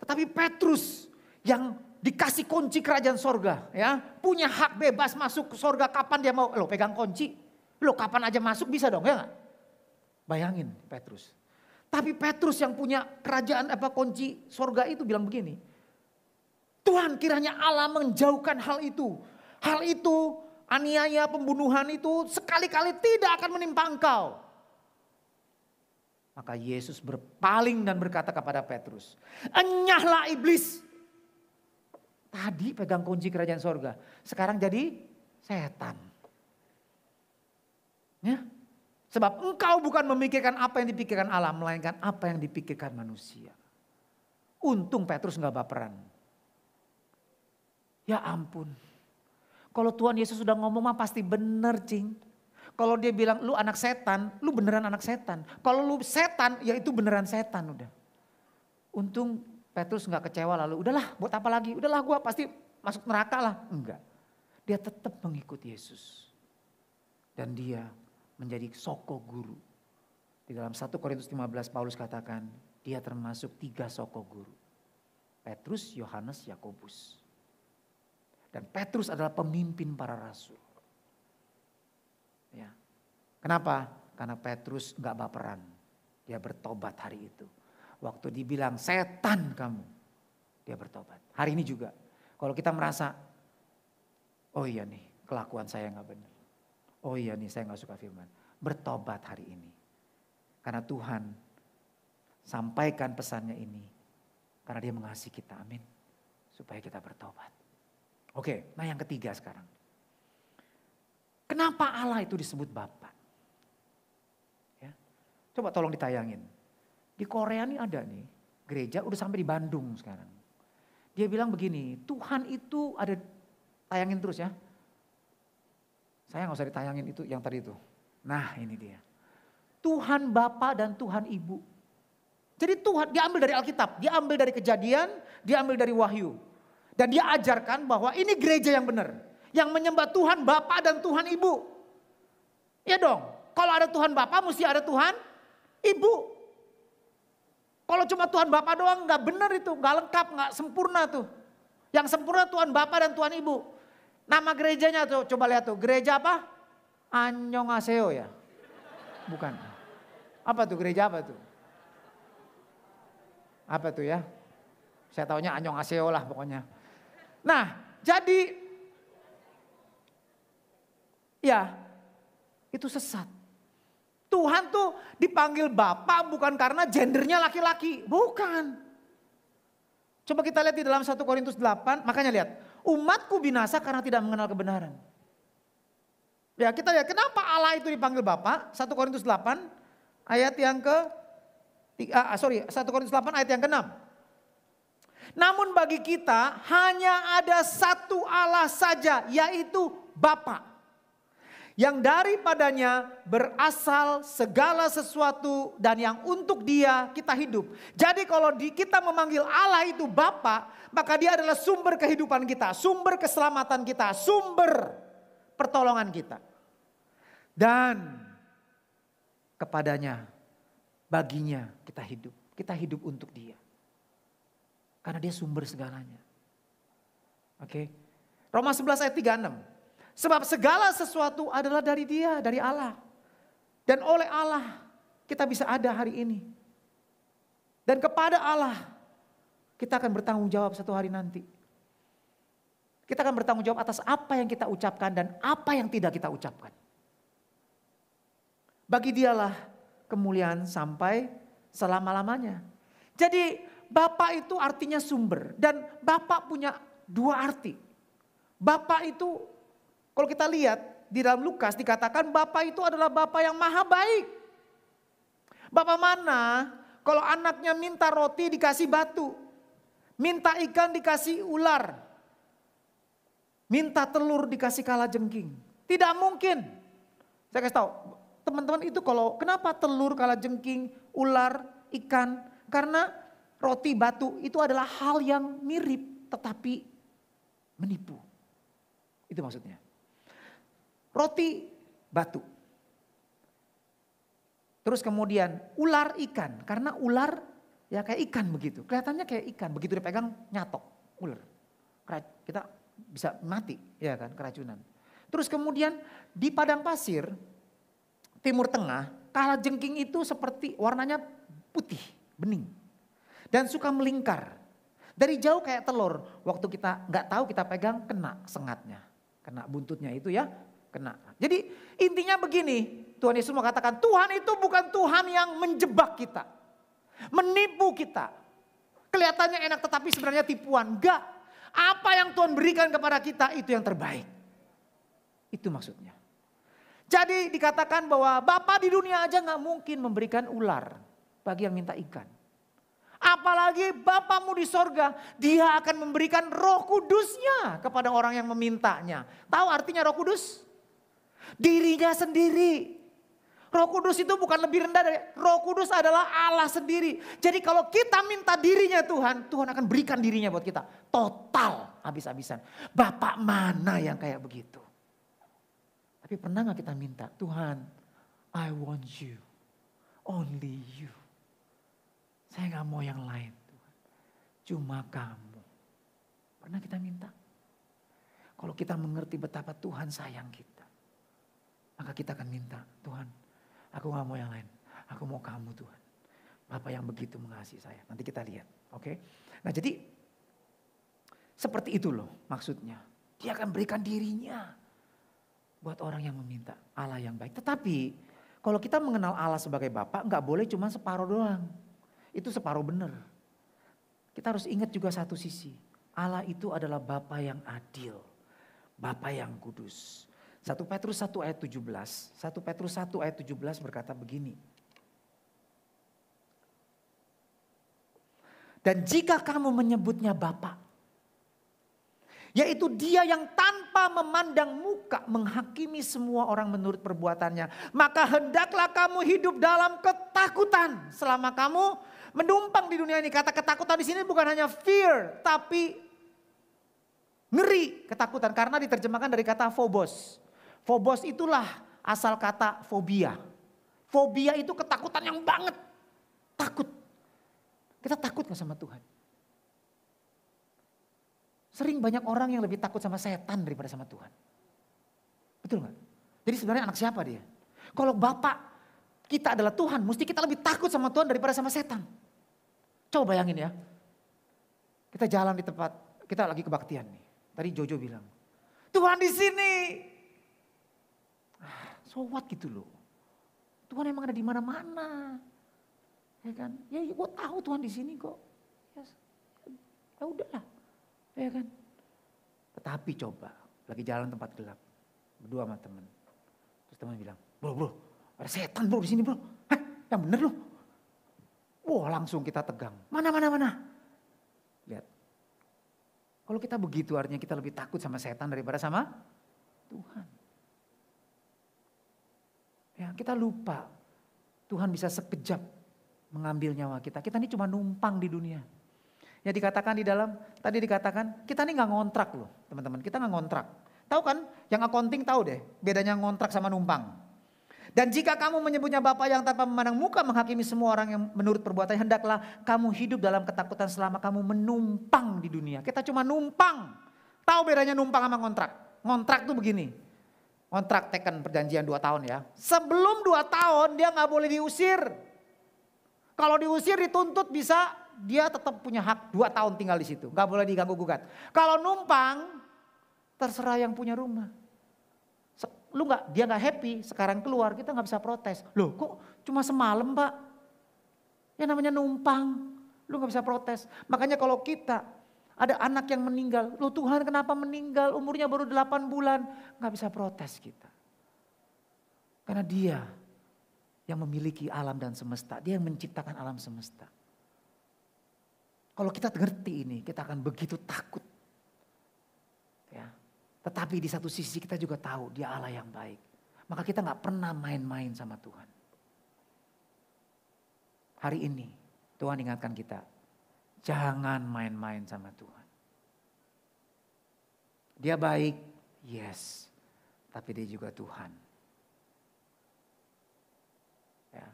Tetapi Petrus yang dikasih kunci kerajaan sorga ya punya hak bebas masuk ke sorga kapan dia mau lo pegang kunci lo kapan aja masuk bisa dong ya gak? bayangin Petrus tapi Petrus yang punya kerajaan apa kunci sorga itu bilang begini. Tuhan kiranya Allah menjauhkan hal itu. Hal itu aniaya pembunuhan itu sekali-kali tidak akan menimpa engkau. Maka Yesus berpaling dan berkata kepada Petrus. Enyahlah iblis. Tadi pegang kunci kerajaan sorga. Sekarang jadi setan. Ya, Sebab engkau bukan memikirkan apa yang dipikirkan Allah, melainkan apa yang dipikirkan manusia. Untung Petrus nggak baperan. Ya ampun. Kalau Tuhan Yesus sudah ngomong mah pasti bener cing. Kalau dia bilang lu anak setan, lu beneran anak setan. Kalau lu setan, ya itu beneran setan udah. Untung Petrus nggak kecewa lalu, udahlah buat apa lagi? Udahlah gue pasti masuk neraka lah. Enggak. Dia tetap mengikuti Yesus. Dan dia menjadi soko guru. Di dalam 1 Korintus 15 Paulus katakan dia termasuk tiga soko guru. Petrus, Yohanes, Yakobus. Dan Petrus adalah pemimpin para rasul. Ya. Kenapa? Karena Petrus nggak baperan. Dia bertobat hari itu. Waktu dibilang setan kamu, dia bertobat. Hari ini juga. Kalau kita merasa, oh iya nih kelakuan saya nggak benar. Oh iya nih saya nggak suka firman. Bertobat hari ini. Karena Tuhan sampaikan pesannya ini. Karena dia mengasihi kita. Amin. Supaya kita bertobat. Oke, nah yang ketiga sekarang. Kenapa Allah itu disebut Bapa? Ya. Coba tolong ditayangin. Di Korea nih ada nih, gereja udah sampai di Bandung sekarang. Dia bilang begini, Tuhan itu ada, tayangin terus ya. Saya nggak usah ditayangin itu yang tadi itu. Nah ini dia. Tuhan Bapa dan Tuhan Ibu. Jadi Tuhan diambil dari Alkitab, diambil dari kejadian, diambil dari wahyu. Dan dia ajarkan bahwa ini gereja yang benar. Yang menyembah Tuhan Bapa dan Tuhan Ibu. Ya dong, kalau ada Tuhan Bapa mesti ada Tuhan Ibu. Kalau cuma Tuhan Bapa doang nggak benar itu, nggak lengkap, nggak sempurna tuh. Yang sempurna Tuhan Bapa dan Tuhan Ibu. Nama gerejanya tuh coba lihat tuh. Gereja apa? Anyong Aseo ya? Bukan. Apa tuh gereja apa tuh? Apa tuh ya? Saya taunya Anyong Aseo lah pokoknya. Nah, jadi ya itu sesat. Tuhan tuh dipanggil Bapak bukan karena gendernya laki-laki, bukan. Coba kita lihat di dalam 1 Korintus 8, makanya lihat umatku binasa karena tidak mengenal kebenaran. Ya kita lihat kenapa Allah itu dipanggil Bapa? 1 Korintus 8 ayat yang ke ah, sorry 1 Korintus 8 ayat yang ke-6. Namun bagi kita hanya ada satu Allah saja yaitu Bapa. Yang daripadanya berasal segala sesuatu dan yang untuk dia kita hidup. Jadi kalau di, kita memanggil Allah itu Bapa, maka dia adalah sumber kehidupan kita, sumber keselamatan kita, sumber pertolongan kita. Dan kepadanya, baginya kita hidup. Kita hidup untuk dia. Karena dia sumber segalanya. Oke. Okay. Roma 11 ayat 36. Sebab segala sesuatu adalah dari dia, dari Allah. Dan oleh Allah kita bisa ada hari ini. Dan kepada Allah kita akan bertanggung jawab satu hari nanti. Kita akan bertanggung jawab atas apa yang kita ucapkan dan apa yang tidak kita ucapkan. Bagi dialah kemuliaan sampai selama-lamanya. Jadi Bapak itu artinya sumber dan Bapak punya dua arti. Bapak itu kalau kita lihat di dalam Lukas dikatakan Bapak itu adalah Bapak yang maha baik. Bapak mana kalau anaknya minta roti dikasih batu. Minta ikan dikasih ular. Minta telur dikasih kala jengking. Tidak mungkin. Saya kasih tahu, teman-teman itu kalau kenapa telur kala jengking, ular, ikan? Karena roti batu itu adalah hal yang mirip tetapi menipu. Itu maksudnya roti batu. Terus kemudian ular ikan, karena ular ya kayak ikan begitu. Kelihatannya kayak ikan, begitu dipegang nyatok ular. Kita bisa mati ya kan keracunan. Terus kemudian di padang pasir timur tengah, kala jengking itu seperti warnanya putih, bening. Dan suka melingkar. Dari jauh kayak telur, waktu kita nggak tahu kita pegang kena sengatnya. Kena buntutnya itu ya, kena. Jadi intinya begini, Tuhan Yesus mengatakan Tuhan itu bukan Tuhan yang menjebak kita. Menipu kita. Kelihatannya enak tetapi sebenarnya tipuan. Enggak. Apa yang Tuhan berikan kepada kita itu yang terbaik. Itu maksudnya. Jadi dikatakan bahwa Bapak di dunia aja nggak mungkin memberikan ular bagi yang minta ikan. Apalagi Bapamu di sorga, dia akan memberikan roh kudusnya kepada orang yang memintanya. Tahu artinya roh kudus? Dirinya sendiri. Roh Kudus itu bukan lebih rendah dari Roh Kudus adalah Allah sendiri. Jadi kalau kita minta dirinya Tuhan, Tuhan akan berikan dirinya buat kita. Total habis-habisan. Bapak mana yang kayak begitu? Tapi pernah gak kita minta, Tuhan, I want you. Only you. Saya gak mau yang lain Tuhan. Cuma kamu. Pernah kita minta? Kalau kita mengerti betapa Tuhan sayang kita. Maka kita akan minta, Tuhan aku gak mau yang lain. Aku mau kamu Tuhan. Bapak yang begitu mengasihi saya. Nanti kita lihat. Oke. Okay? Nah jadi seperti itu loh maksudnya. Dia akan berikan dirinya buat orang yang meminta Allah yang baik. Tetapi kalau kita mengenal Allah sebagai Bapak nggak boleh cuma separuh doang. Itu separuh benar. Kita harus ingat juga satu sisi. Allah itu adalah Bapak yang adil. Bapak yang kudus. 1 Petrus 1 ayat 17. 1 Petrus 1 ayat 17 berkata begini. Dan jika kamu menyebutnya Bapak, yaitu dia yang tanpa memandang muka menghakimi semua orang menurut perbuatannya. Maka hendaklah kamu hidup dalam ketakutan selama kamu menumpang di dunia ini. Kata ketakutan di sini bukan hanya fear, tapi ngeri ketakutan karena diterjemahkan dari kata phobos. Phobos itulah asal kata fobia. Fobia itu ketakutan yang banget. Takut. Kita takut gak sama Tuhan? Sering banyak orang yang lebih takut sama setan daripada sama Tuhan. Betul gak? Jadi sebenarnya anak siapa dia? Kalau Bapak kita adalah Tuhan, mesti kita lebih takut sama Tuhan daripada sama setan. Coba bayangin ya. Kita jalan di tempat, kita lagi kebaktian nih. Tadi Jojo bilang, Tuhan di sini, So what gitu loh. Tuhan emang ada di mana-mana. Ya kan? Ya, ya gue tahu Tuhan di sini kok. Ya, ya udahlah. Ya kan? Tetapi coba, lagi jalan tempat gelap. Berdua sama temen. Terus teman bilang, bro bro, ada setan bro di sini bro. Hah, yang bener loh. Wah langsung kita tegang. Mana mana mana. Lihat, Kalau kita begitu artinya kita lebih takut sama setan daripada sama Tuhan. Ya, kita lupa Tuhan bisa sekejap mengambil nyawa kita. Kita ini cuma numpang di dunia. Ya dikatakan di dalam, tadi dikatakan kita ini nggak ngontrak loh teman-teman. Kita nggak ngontrak. Tahu kan, yang accounting tahu deh bedanya ngontrak sama numpang. Dan jika kamu menyebutnya Bapak yang tanpa memandang muka menghakimi semua orang yang menurut perbuatannya, hendaklah kamu hidup dalam ketakutan selama kamu menumpang di dunia. Kita cuma numpang. Tahu bedanya numpang sama ngontrak? Ngontrak tuh begini. Ngontrak teken perjanjian dua tahun ya. Sebelum dua tahun dia nggak boleh diusir. Kalau diusir dituntut bisa dia tetap punya hak dua tahun tinggal di situ. Nggak boleh diganggu gugat. Kalau numpang terserah yang punya rumah lu nggak dia nggak happy sekarang keluar kita nggak bisa protes loh kok cuma semalam pak ya namanya numpang lu nggak bisa protes makanya kalau kita ada anak yang meninggal. Lu Tuhan kenapa meninggal? Umurnya baru 8 bulan. Nggak bisa protes kita. Karena dia yang memiliki alam dan semesta. Dia yang menciptakan alam semesta. Kalau kita ngerti ini kita akan begitu takut. Ya. Tetapi di satu sisi kita juga tahu dia Allah yang baik. Maka kita nggak pernah main-main sama Tuhan. Hari ini Tuhan ingatkan kita, jangan main-main sama Tuhan. Dia baik, yes. Tapi dia juga Tuhan. Ya.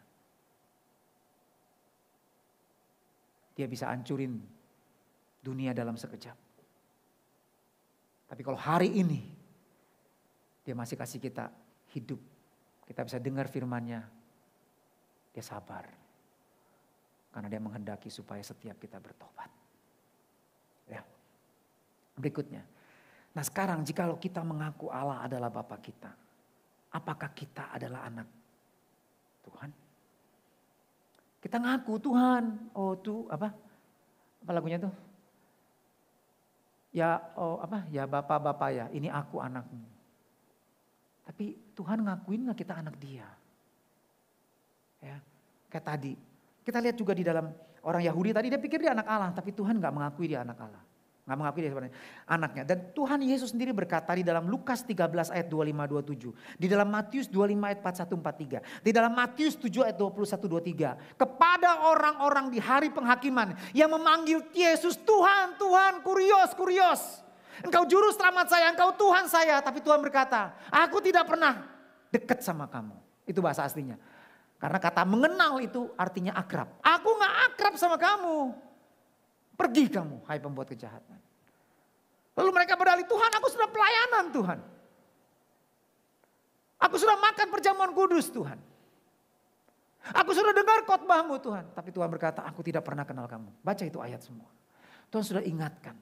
Dia bisa hancurin dunia dalam sekejap. Tapi kalau hari ini dia masih kasih kita hidup. Kita bisa dengar firmannya. Dia sabar. Karena dia menghendaki supaya setiap kita bertobat. Ya. Berikutnya. Nah sekarang jikalau kita mengaku Allah adalah Bapak kita. Apakah kita adalah anak Tuhan? Kita ngaku Tuhan. Oh tuh apa? Apa lagunya tuh? ya oh apa ya bapak-bapak ya ini aku anakmu. Tapi Tuhan ngakuin nggak kita anak dia? Ya, kayak tadi. Kita lihat juga di dalam orang Yahudi tadi dia pikir dia anak Allah, tapi Tuhan nggak mengakui dia anak Allah. Nggak mengakui dia sebenarnya anaknya. Dan Tuhan Yesus sendiri berkata di dalam Lukas 13 ayat 25-27. Di dalam Matius 25 ayat 41-43. Di dalam Matius 7 ayat 21-23. Kepada orang-orang di hari penghakiman yang memanggil Yesus Tuhan, Tuhan, kurios, kurios. Engkau juru selamat saya, engkau Tuhan saya. Tapi Tuhan berkata, aku tidak pernah dekat sama kamu. Itu bahasa aslinya. Karena kata mengenal itu artinya akrab. Aku gak akrab sama kamu. Pergi kamu, hai pembuat kejahatan. Lalu mereka berdalih, Tuhan aku sudah pelayanan Tuhan. Aku sudah makan perjamuan kudus Tuhan. Aku sudah dengar khotbahmu Tuhan. Tapi Tuhan berkata, aku tidak pernah kenal kamu. Baca itu ayat semua. Tuhan sudah ingatkan.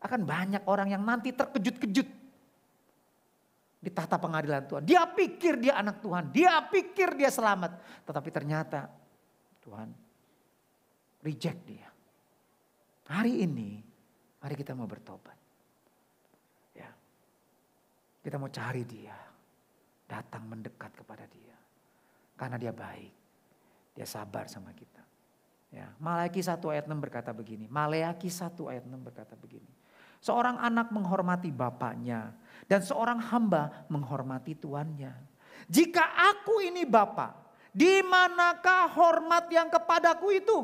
Akan banyak orang yang nanti terkejut-kejut. Di tahta pengadilan Tuhan. Dia pikir dia anak Tuhan. Dia pikir dia selamat. Tetapi ternyata Tuhan reject dia. Hari ini, mari kita mau bertobat. Ya. Kita mau cari dia. Datang mendekat kepada dia. Karena dia baik. Dia sabar sama kita. Ya, Malaki 1 ayat 6 berkata begini. Maleaki 1 ayat 6 berkata begini. Seorang anak menghormati bapaknya dan seorang hamba menghormati tuannya. Jika aku ini bapak, di manakah hormat yang kepadaku itu?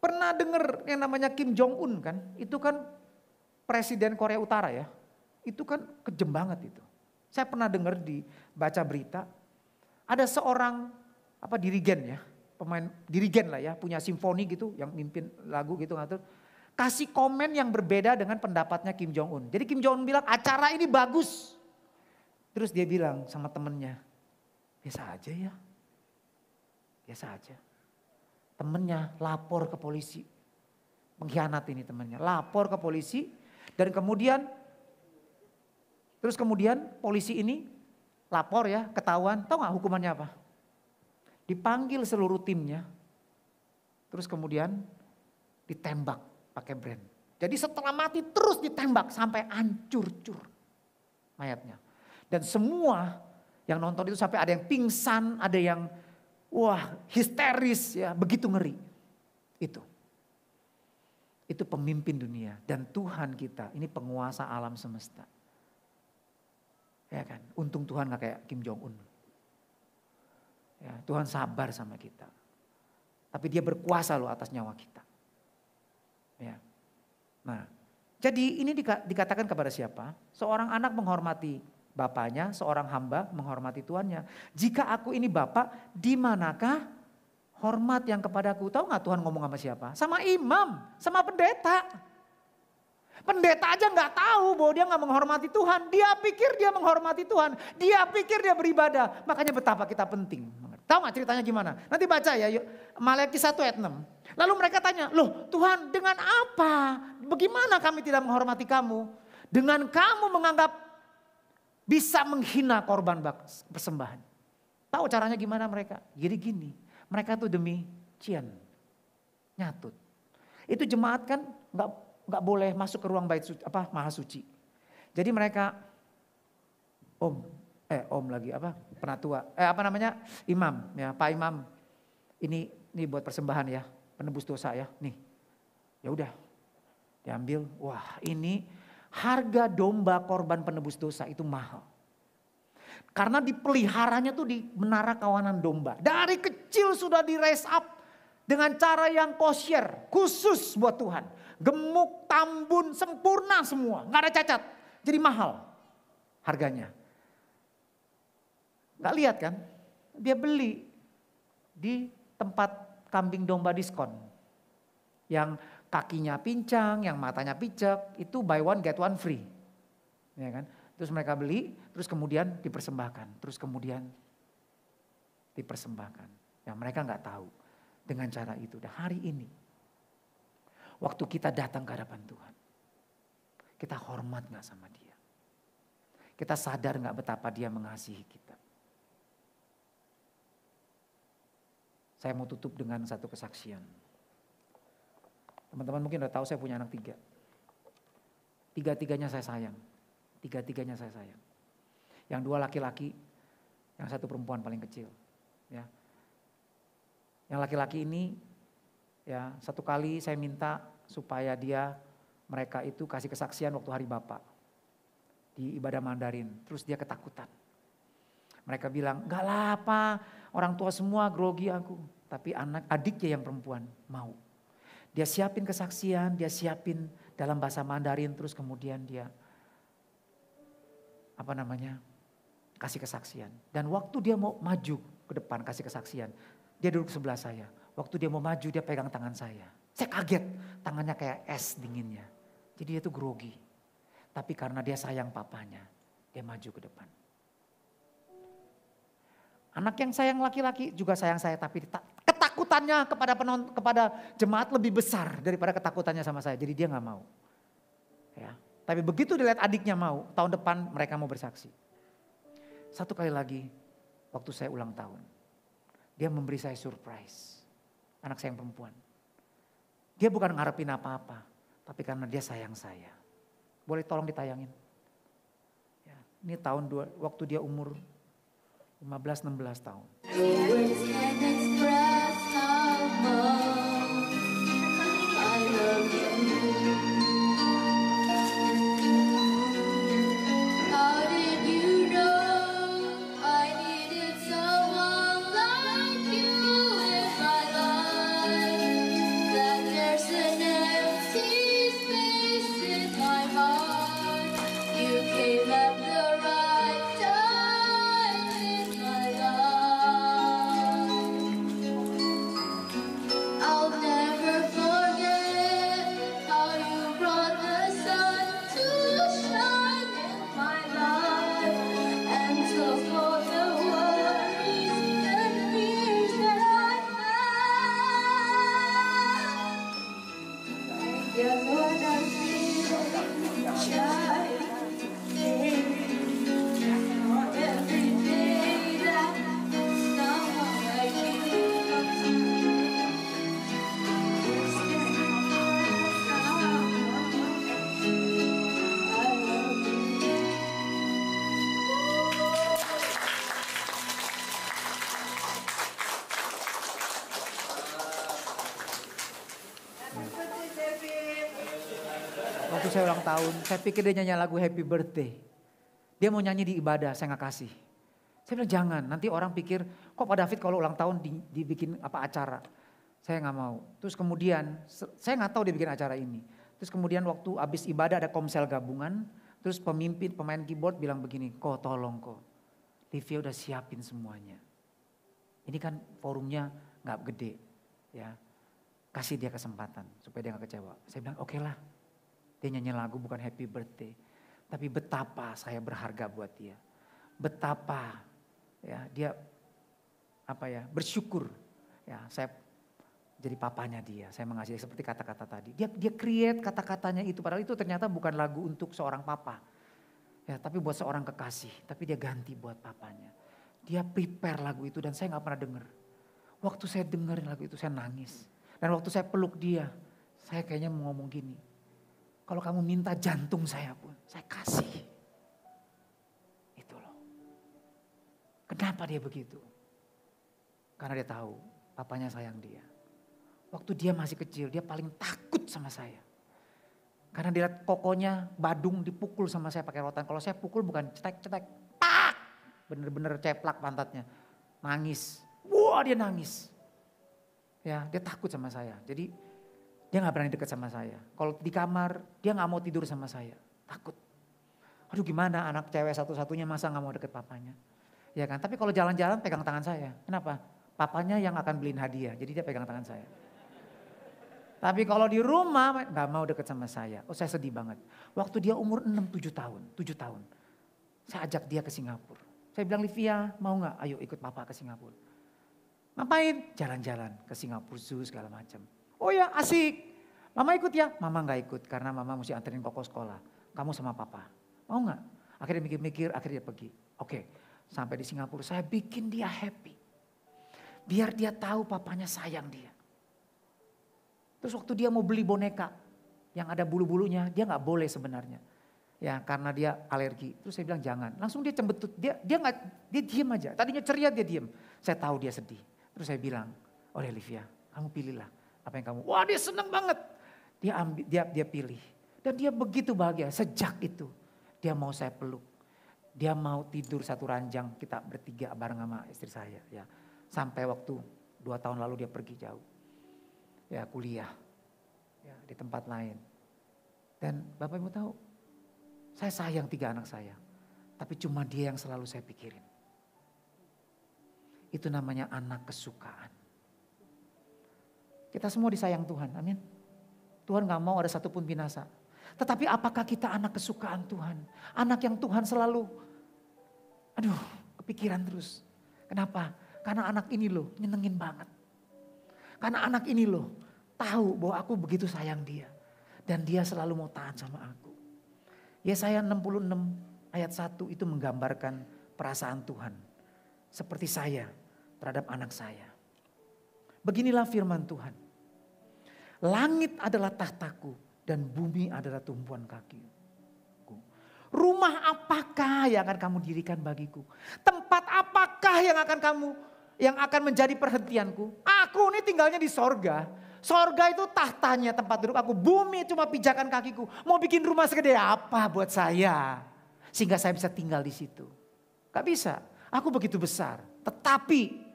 Pernah dengar yang namanya Kim Jong Un kan? Itu kan presiden Korea Utara ya. Itu kan kejem banget itu. Saya pernah dengar di baca berita ada seorang apa dirigen ya, pemain dirigen lah ya, punya simfoni gitu yang mimpin lagu gitu ngatur. Kasih komen yang berbeda dengan pendapatnya Kim Jong Un. Jadi Kim Jong Un bilang acara ini bagus. Terus dia bilang sama temennya, biasa aja ya. Biasa aja temennya lapor ke polisi. Mengkhianat ini temennya. Lapor ke polisi dan kemudian terus kemudian polisi ini lapor ya ketahuan. Tahu nggak hukumannya apa? Dipanggil seluruh timnya. Terus kemudian ditembak pakai brand. Jadi setelah mati terus ditembak sampai hancur-cur mayatnya. Dan semua yang nonton itu sampai ada yang pingsan, ada yang Wah histeris ya begitu ngeri. Itu. itu pemimpin dunia dan Tuhan kita ini penguasa alam semesta. Ya kan, untung Tuhan gak kayak Kim Jong Un. Ya, Tuhan sabar sama kita. Tapi dia berkuasa loh atas nyawa kita. Ya. Nah, jadi ini dikatakan kepada siapa? Seorang anak menghormati bapaknya, seorang hamba menghormati tuannya. Jika aku ini bapak, di manakah hormat yang kepadaku? Tahu nggak Tuhan ngomong sama siapa? Sama imam, sama pendeta. Pendeta aja nggak tahu bahwa dia nggak menghormati Tuhan. Dia pikir dia menghormati Tuhan. Dia pikir dia beribadah. Makanya betapa kita penting. Tahu nggak ceritanya gimana? Nanti baca ya, yuk. Malaki 1 ayat 6. Lalu mereka tanya, loh Tuhan dengan apa? Bagaimana kami tidak menghormati kamu? Dengan kamu menganggap bisa menghina korban persembahan. Tahu caranya gimana mereka? Jadi gini, mereka tuh demi cian, nyatut. Itu jemaat kan nggak nggak boleh masuk ke ruang bait suci, apa maha suci. Jadi mereka om eh om lagi apa penatua eh apa namanya imam ya pak imam ini ini buat persembahan ya penebus dosa ya nih ya udah diambil wah ini harga domba korban penebus dosa itu mahal karena dipeliharanya tuh di menara kawanan domba dari kecil sudah di raise up dengan cara yang kosher khusus buat Tuhan gemuk, tambun, sempurna semua, nggak ada cacat. Jadi mahal harganya. Nggak lihat kan? Dia beli di tempat kambing domba diskon. Yang kakinya pincang, yang matanya picek, itu buy one get one free. Ya kan? Terus mereka beli, terus kemudian dipersembahkan, terus kemudian dipersembahkan. Yang mereka nggak tahu dengan cara itu. Dan hari ini Waktu kita datang ke hadapan Tuhan. Kita hormat gak sama dia. Kita sadar gak betapa dia mengasihi kita. Saya mau tutup dengan satu kesaksian. Teman-teman mungkin udah tahu saya punya anak tiga. Tiga-tiganya saya sayang. Tiga-tiganya saya sayang. Yang dua laki-laki, yang satu perempuan paling kecil. Ya. Yang laki-laki ini Ya, satu kali saya minta supaya dia mereka itu kasih kesaksian waktu hari Bapak di ibadah Mandarin. Terus dia ketakutan. Mereka bilang, "Enggak lah apa, orang tua semua grogi aku." Tapi anak adiknya yang perempuan mau. Dia siapin kesaksian, dia siapin dalam bahasa Mandarin terus kemudian dia apa namanya? kasih kesaksian. Dan waktu dia mau maju ke depan kasih kesaksian, dia duduk sebelah saya. Waktu dia mau maju dia pegang tangan saya. Saya kaget, tangannya kayak es dinginnya. Jadi dia tuh grogi. Tapi karena dia sayang papanya, dia maju ke depan. Anak yang sayang laki-laki juga sayang saya, tapi ketakutannya kepada penonton, kepada jemaat lebih besar daripada ketakutannya sama saya. Jadi dia nggak mau. Ya. Tapi begitu dilihat adiknya mau, tahun depan mereka mau bersaksi. Satu kali lagi, waktu saya ulang tahun, dia memberi saya surprise anak saya yang perempuan. Dia bukan ngarepin apa-apa, tapi karena dia sayang saya. Boleh tolong ditayangin. Ya, ini tahun dua, waktu dia umur 15-16 tahun. Pikir dia nyanyi lagu Happy Birthday. Dia mau nyanyi di ibadah, saya nggak kasih. Saya bilang jangan, nanti orang pikir kok Pak David kalau ulang tahun di, dibikin apa acara. Saya nggak mau. Terus kemudian, saya nggak tahu dia bikin acara ini. Terus kemudian waktu habis ibadah ada komsel gabungan, terus pemimpin pemain keyboard bilang begini, kok tolong kok, Livia udah siapin semuanya. Ini kan forumnya nggak gede, ya kasih dia kesempatan supaya dia nggak kecewa. Saya bilang oke okay lah, dia nyanyi lagu bukan happy birthday. Tapi betapa saya berharga buat dia. Betapa ya dia apa ya bersyukur ya saya jadi papanya dia. Saya mengasihi seperti kata-kata tadi. Dia dia create kata-katanya itu padahal itu ternyata bukan lagu untuk seorang papa. Ya, tapi buat seorang kekasih, tapi dia ganti buat papanya. Dia prepare lagu itu dan saya nggak pernah dengar. Waktu saya dengerin lagu itu saya nangis. Dan waktu saya peluk dia, saya kayaknya mau ngomong gini. Kalau kamu minta jantung saya pun, saya kasih. Itu loh. Kenapa dia begitu? Karena dia tahu papanya sayang dia. Waktu dia masih kecil, dia paling takut sama saya. Karena dia kokonya badung dipukul sama saya pakai rotan. Kalau saya pukul bukan cetek-cetek, pak! Bener-bener ceplak pantatnya. Nangis. Wah dia nangis. Ya dia takut sama saya. Jadi dia nggak berani dekat sama saya. Kalau di kamar dia nggak mau tidur sama saya, takut. Aduh gimana anak cewek satu-satunya masa nggak mau deket papanya? Ya kan, tapi kalau jalan-jalan pegang tangan saya. Kenapa? Papanya yang akan beliin hadiah, jadi dia pegang tangan saya. Tapi kalau di rumah nggak mau deket sama saya. Oh saya sedih banget. Waktu dia umur 6-7 tahun, 7 tahun. Saya ajak dia ke Singapura. Saya bilang Livia mau nggak? Ayo ikut papa ke Singapura. Ngapain? Jalan-jalan ke Singapura Zoo segala macam. Oh ya asik. Mama ikut ya? Mama nggak ikut karena mama mesti anterin koko sekolah. Kamu sama papa. Mau nggak? Akhirnya mikir-mikir, akhirnya dia pergi. Oke, sampai di Singapura saya bikin dia happy. Biar dia tahu papanya sayang dia. Terus waktu dia mau beli boneka yang ada bulu-bulunya, dia nggak boleh sebenarnya. Ya karena dia alergi. Terus saya bilang jangan. Langsung dia cembetut. Dia dia nggak dia diem aja. Tadinya ceria dia diem. Saya tahu dia sedih. Terus saya bilang, oh Olivia, kamu pilihlah apa yang kamu, wah dia senang banget. Dia ambil, dia dia pilih. Dan dia begitu bahagia sejak itu. Dia mau saya peluk. Dia mau tidur satu ranjang kita bertiga bareng sama istri saya. Ya Sampai waktu dua tahun lalu dia pergi jauh. Ya kuliah. Ya, di tempat lain. Dan Bapak Ibu tahu, saya sayang tiga anak saya. Tapi cuma dia yang selalu saya pikirin. Itu namanya anak kesukaan. Kita semua disayang Tuhan, amin. Tuhan gak mau ada satupun binasa. Tetapi apakah kita anak kesukaan Tuhan? Anak yang Tuhan selalu, aduh kepikiran terus. Kenapa? Karena anak ini loh nyenengin banget. Karena anak ini loh tahu bahwa aku begitu sayang dia. Dan dia selalu mau taat sama aku. Yesaya 66 ayat 1 itu menggambarkan perasaan Tuhan. Seperti saya terhadap anak saya. Beginilah firman Tuhan. Langit adalah tahtaku dan bumi adalah tumpuan kaki. Rumah apakah yang akan kamu dirikan bagiku? Tempat apakah yang akan kamu yang akan menjadi perhentianku? Aku ini tinggalnya di sorga. Sorga itu tahtanya tempat duduk aku. Bumi cuma pijakan kakiku. Mau bikin rumah segede apa buat saya? Sehingga saya bisa tinggal di situ. Gak bisa. Aku begitu besar. Tetapi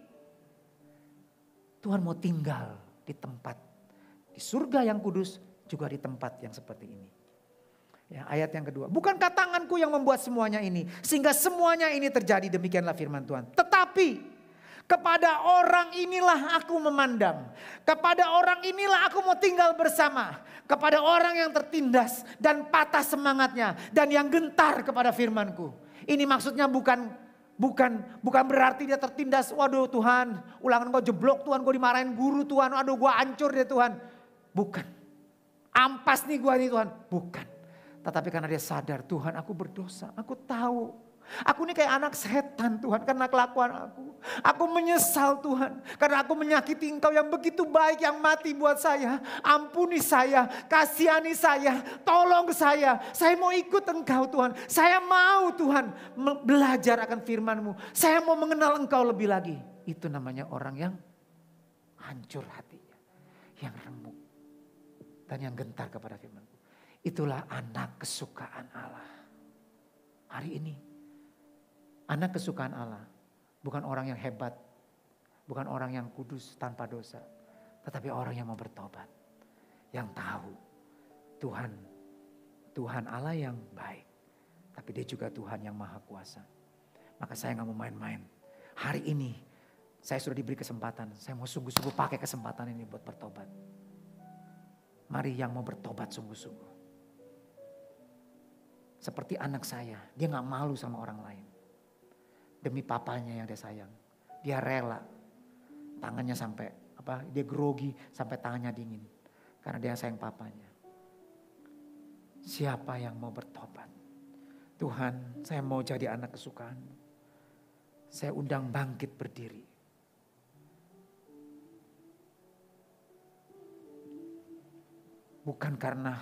Tuhan mau tinggal di tempat di surga yang kudus juga di tempat yang seperti ini. Ya, ayat yang kedua, bukankah tanganku yang membuat semuanya ini sehingga semuanya ini terjadi demikianlah firman Tuhan. Tetapi kepada orang inilah aku memandang. Kepada orang inilah aku mau tinggal bersama. Kepada orang yang tertindas dan patah semangatnya. Dan yang gentar kepada firmanku. Ini maksudnya bukan Bukan bukan berarti dia tertindas, waduh Tuhan, ulangan gue jeblok Tuhan, gue dimarahin guru Tuhan, waduh gue hancur deh Tuhan. Bukan. Ampas nih gue nih Tuhan. Bukan. Tetapi karena dia sadar Tuhan aku berdosa, aku tahu Aku ini kayak anak setan Tuhan karena kelakuan aku. Aku menyesal Tuhan karena aku menyakiti engkau yang begitu baik yang mati buat saya. Ampuni saya, kasihani saya, tolong saya. Saya mau ikut engkau Tuhan. Saya mau Tuhan belajar akan firmanmu. Saya mau mengenal engkau lebih lagi. Itu namanya orang yang hancur hatinya. Yang remuk. Dan yang gentar kepada firmanmu. Itulah anak kesukaan Allah. Hari ini. Anak kesukaan Allah. Bukan orang yang hebat. Bukan orang yang kudus tanpa dosa. Tetapi orang yang mau bertobat. Yang tahu Tuhan. Tuhan Allah yang baik. Tapi dia juga Tuhan yang maha kuasa. Maka saya nggak mau main-main. Hari ini saya sudah diberi kesempatan. Saya mau sungguh-sungguh pakai kesempatan ini buat bertobat. Mari yang mau bertobat sungguh-sungguh. Seperti anak saya, dia nggak malu sama orang lain. Demi papanya yang dia sayang. Dia rela. Tangannya sampai apa? Dia grogi sampai tangannya dingin. Karena dia sayang papanya. Siapa yang mau bertobat? Tuhan, saya mau jadi anak kesukaan. Saya undang bangkit berdiri. Bukan karena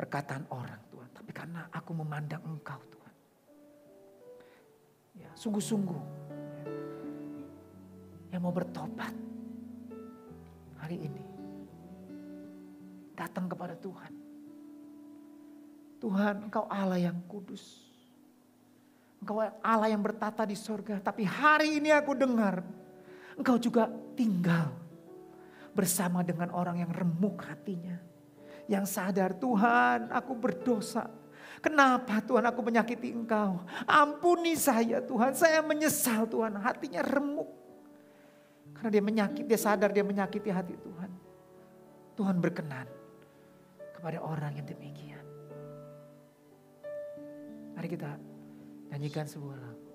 perkataan orang Tuhan. Tapi karena aku memandang engkau Tuhan. Ya, sungguh-sungguh. Yang mau bertobat hari ini. Datang kepada Tuhan. Tuhan engkau Allah yang kudus. Engkau Allah yang bertata di sorga. Tapi hari ini aku dengar. Engkau juga tinggal bersama dengan orang yang remuk hatinya. Yang sadar Tuhan aku berdosa. Kenapa Tuhan aku menyakiti engkau? Ampuni saya Tuhan, saya menyesal Tuhan. Hatinya remuk. Karena dia menyakiti, dia sadar dia menyakiti hati Tuhan. Tuhan berkenan kepada orang yang demikian. Mari kita nyanyikan sebuah lagu.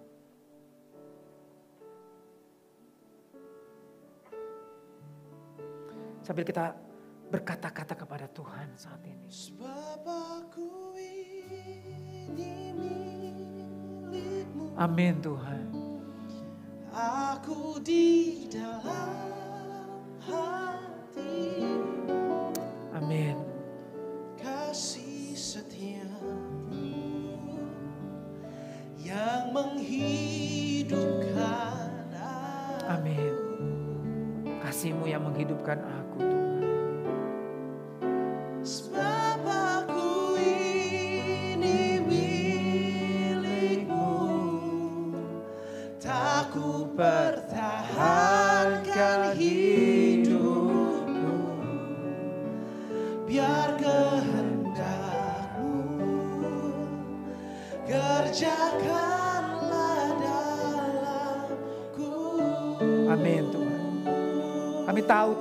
Sambil kita berkata-kata kepada Tuhan saat ini. Amin Tuhan. Aku di dalam hati. Amin. Kasih setiamu yang menghidupkan aku. Amin. Kasihmu yang menghidupkan aku Tuhan.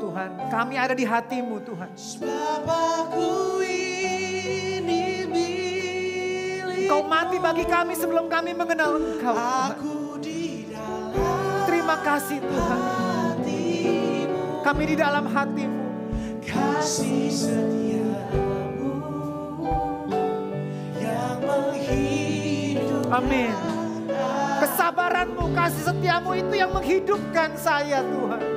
Tuhan, kami ada di hatimu Tuhan. Sebab aku ini Kau mati bagi kami sebelum kami mengenal Engkau. Aku di dalam Terima kasih Tuhan. hatimu Kami di dalam hatimu. Kasih setiamu Yang menghidupkan Amin. Kesabaranmu, kasih setiamu itu yang menghidupkan saya Tuhan.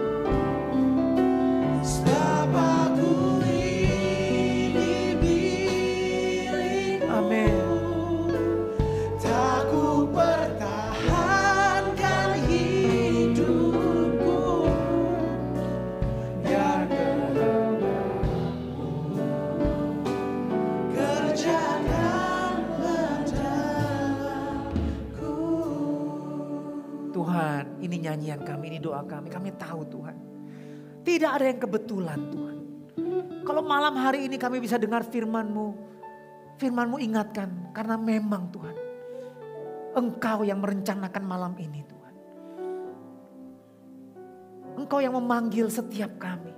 Ini doa kami. Kami tahu Tuhan. Tidak ada yang kebetulan Tuhan. Kalau malam hari ini kami bisa dengar firman-Mu. Firman-Mu ingatkan karena memang Tuhan. Engkau yang merencanakan malam ini Tuhan. Engkau yang memanggil setiap kami.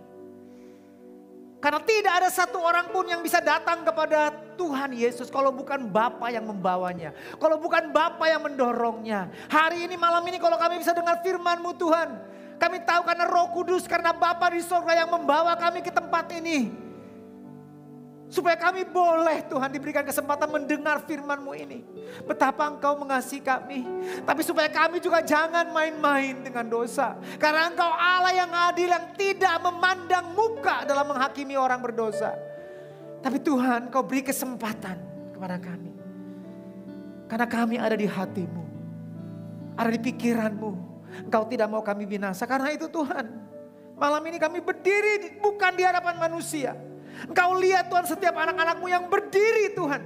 Karena tidak ada satu orang pun yang bisa datang kepada Tuhan Yesus kalau bukan Bapa yang membawanya. Kalau bukan Bapa yang mendorongnya. Hari ini malam ini kalau kami bisa dengar firman-Mu Tuhan. Kami tahu karena roh kudus, karena Bapa di sorga yang membawa kami ke tempat ini. Supaya kami boleh Tuhan diberikan kesempatan mendengar firman-Mu ini. Betapa Engkau mengasihi kami. Tapi supaya kami juga jangan main-main dengan dosa. Karena Engkau Allah yang adil yang tidak memandang muka dalam menghakimi orang berdosa. Tapi Tuhan Kau beri kesempatan kepada kami. Karena kami ada di hatimu. Ada di pikiranmu. Engkau tidak mau kami binasa. Karena itu Tuhan. Malam ini kami berdiri bukan di hadapan manusia. Engkau lihat Tuhan setiap anak-anakmu yang berdiri Tuhan.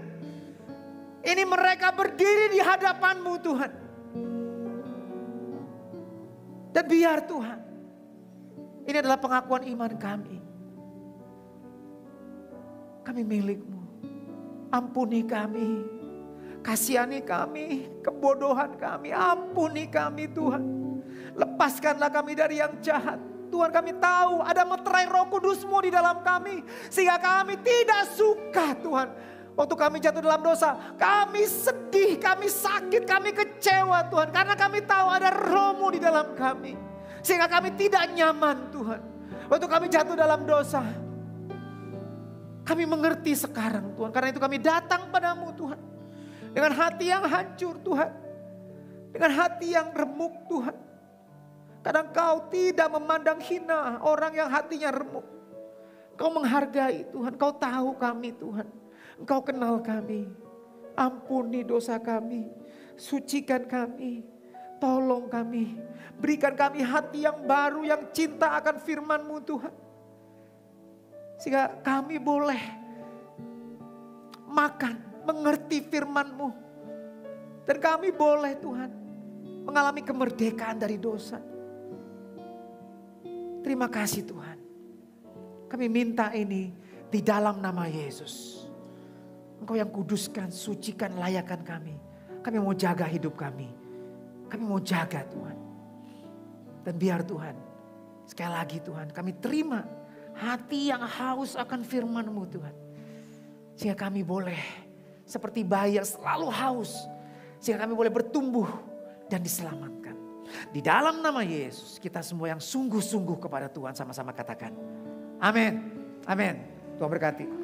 Ini mereka berdiri di hadapanmu Tuhan. Dan biar Tuhan, ini adalah pengakuan iman kami. Kami milikmu. Ampuni kami. Kasihani kami. Kebodohan kami. Ampuni kami Tuhan. Lepaskanlah kami dari yang jahat. Tuhan kami tahu ada meterai roh kudusmu di dalam kami. Sehingga kami tidak suka Tuhan. Waktu kami jatuh dalam dosa, kami sedih, kami sakit, kami kecewa Tuhan. Karena kami tahu ada rohmu di dalam kami. Sehingga kami tidak nyaman Tuhan. Waktu kami jatuh dalam dosa, kami mengerti sekarang Tuhan. Karena itu kami datang padamu Tuhan. Dengan hati yang hancur Tuhan. Dengan hati yang remuk Tuhan. Kadang kau tidak memandang hina orang yang hatinya remuk. Kau menghargai Tuhan, kau tahu kami Tuhan. Engkau kenal kami. Ampuni dosa kami. Sucikan kami. Tolong kami. Berikan kami hati yang baru yang cinta akan firman-Mu Tuhan. Sehingga kami boleh makan, mengerti firman-Mu. Dan kami boleh Tuhan mengalami kemerdekaan dari dosa. Terima kasih Tuhan. Kami minta ini di dalam nama Yesus. Engkau yang kuduskan, sucikan, layakan kami. Kami mau jaga hidup kami. Kami mau jaga Tuhan. Dan biar Tuhan, sekali lagi Tuhan, kami terima hati yang haus akan firman-Mu Tuhan. Sehingga kami boleh seperti bayi yang selalu haus. Sehingga kami boleh bertumbuh dan diselamatkan. Di dalam nama Yesus kita semua yang sungguh-sungguh kepada Tuhan sama-sama katakan. Amin. Amin. Tuhan berkati.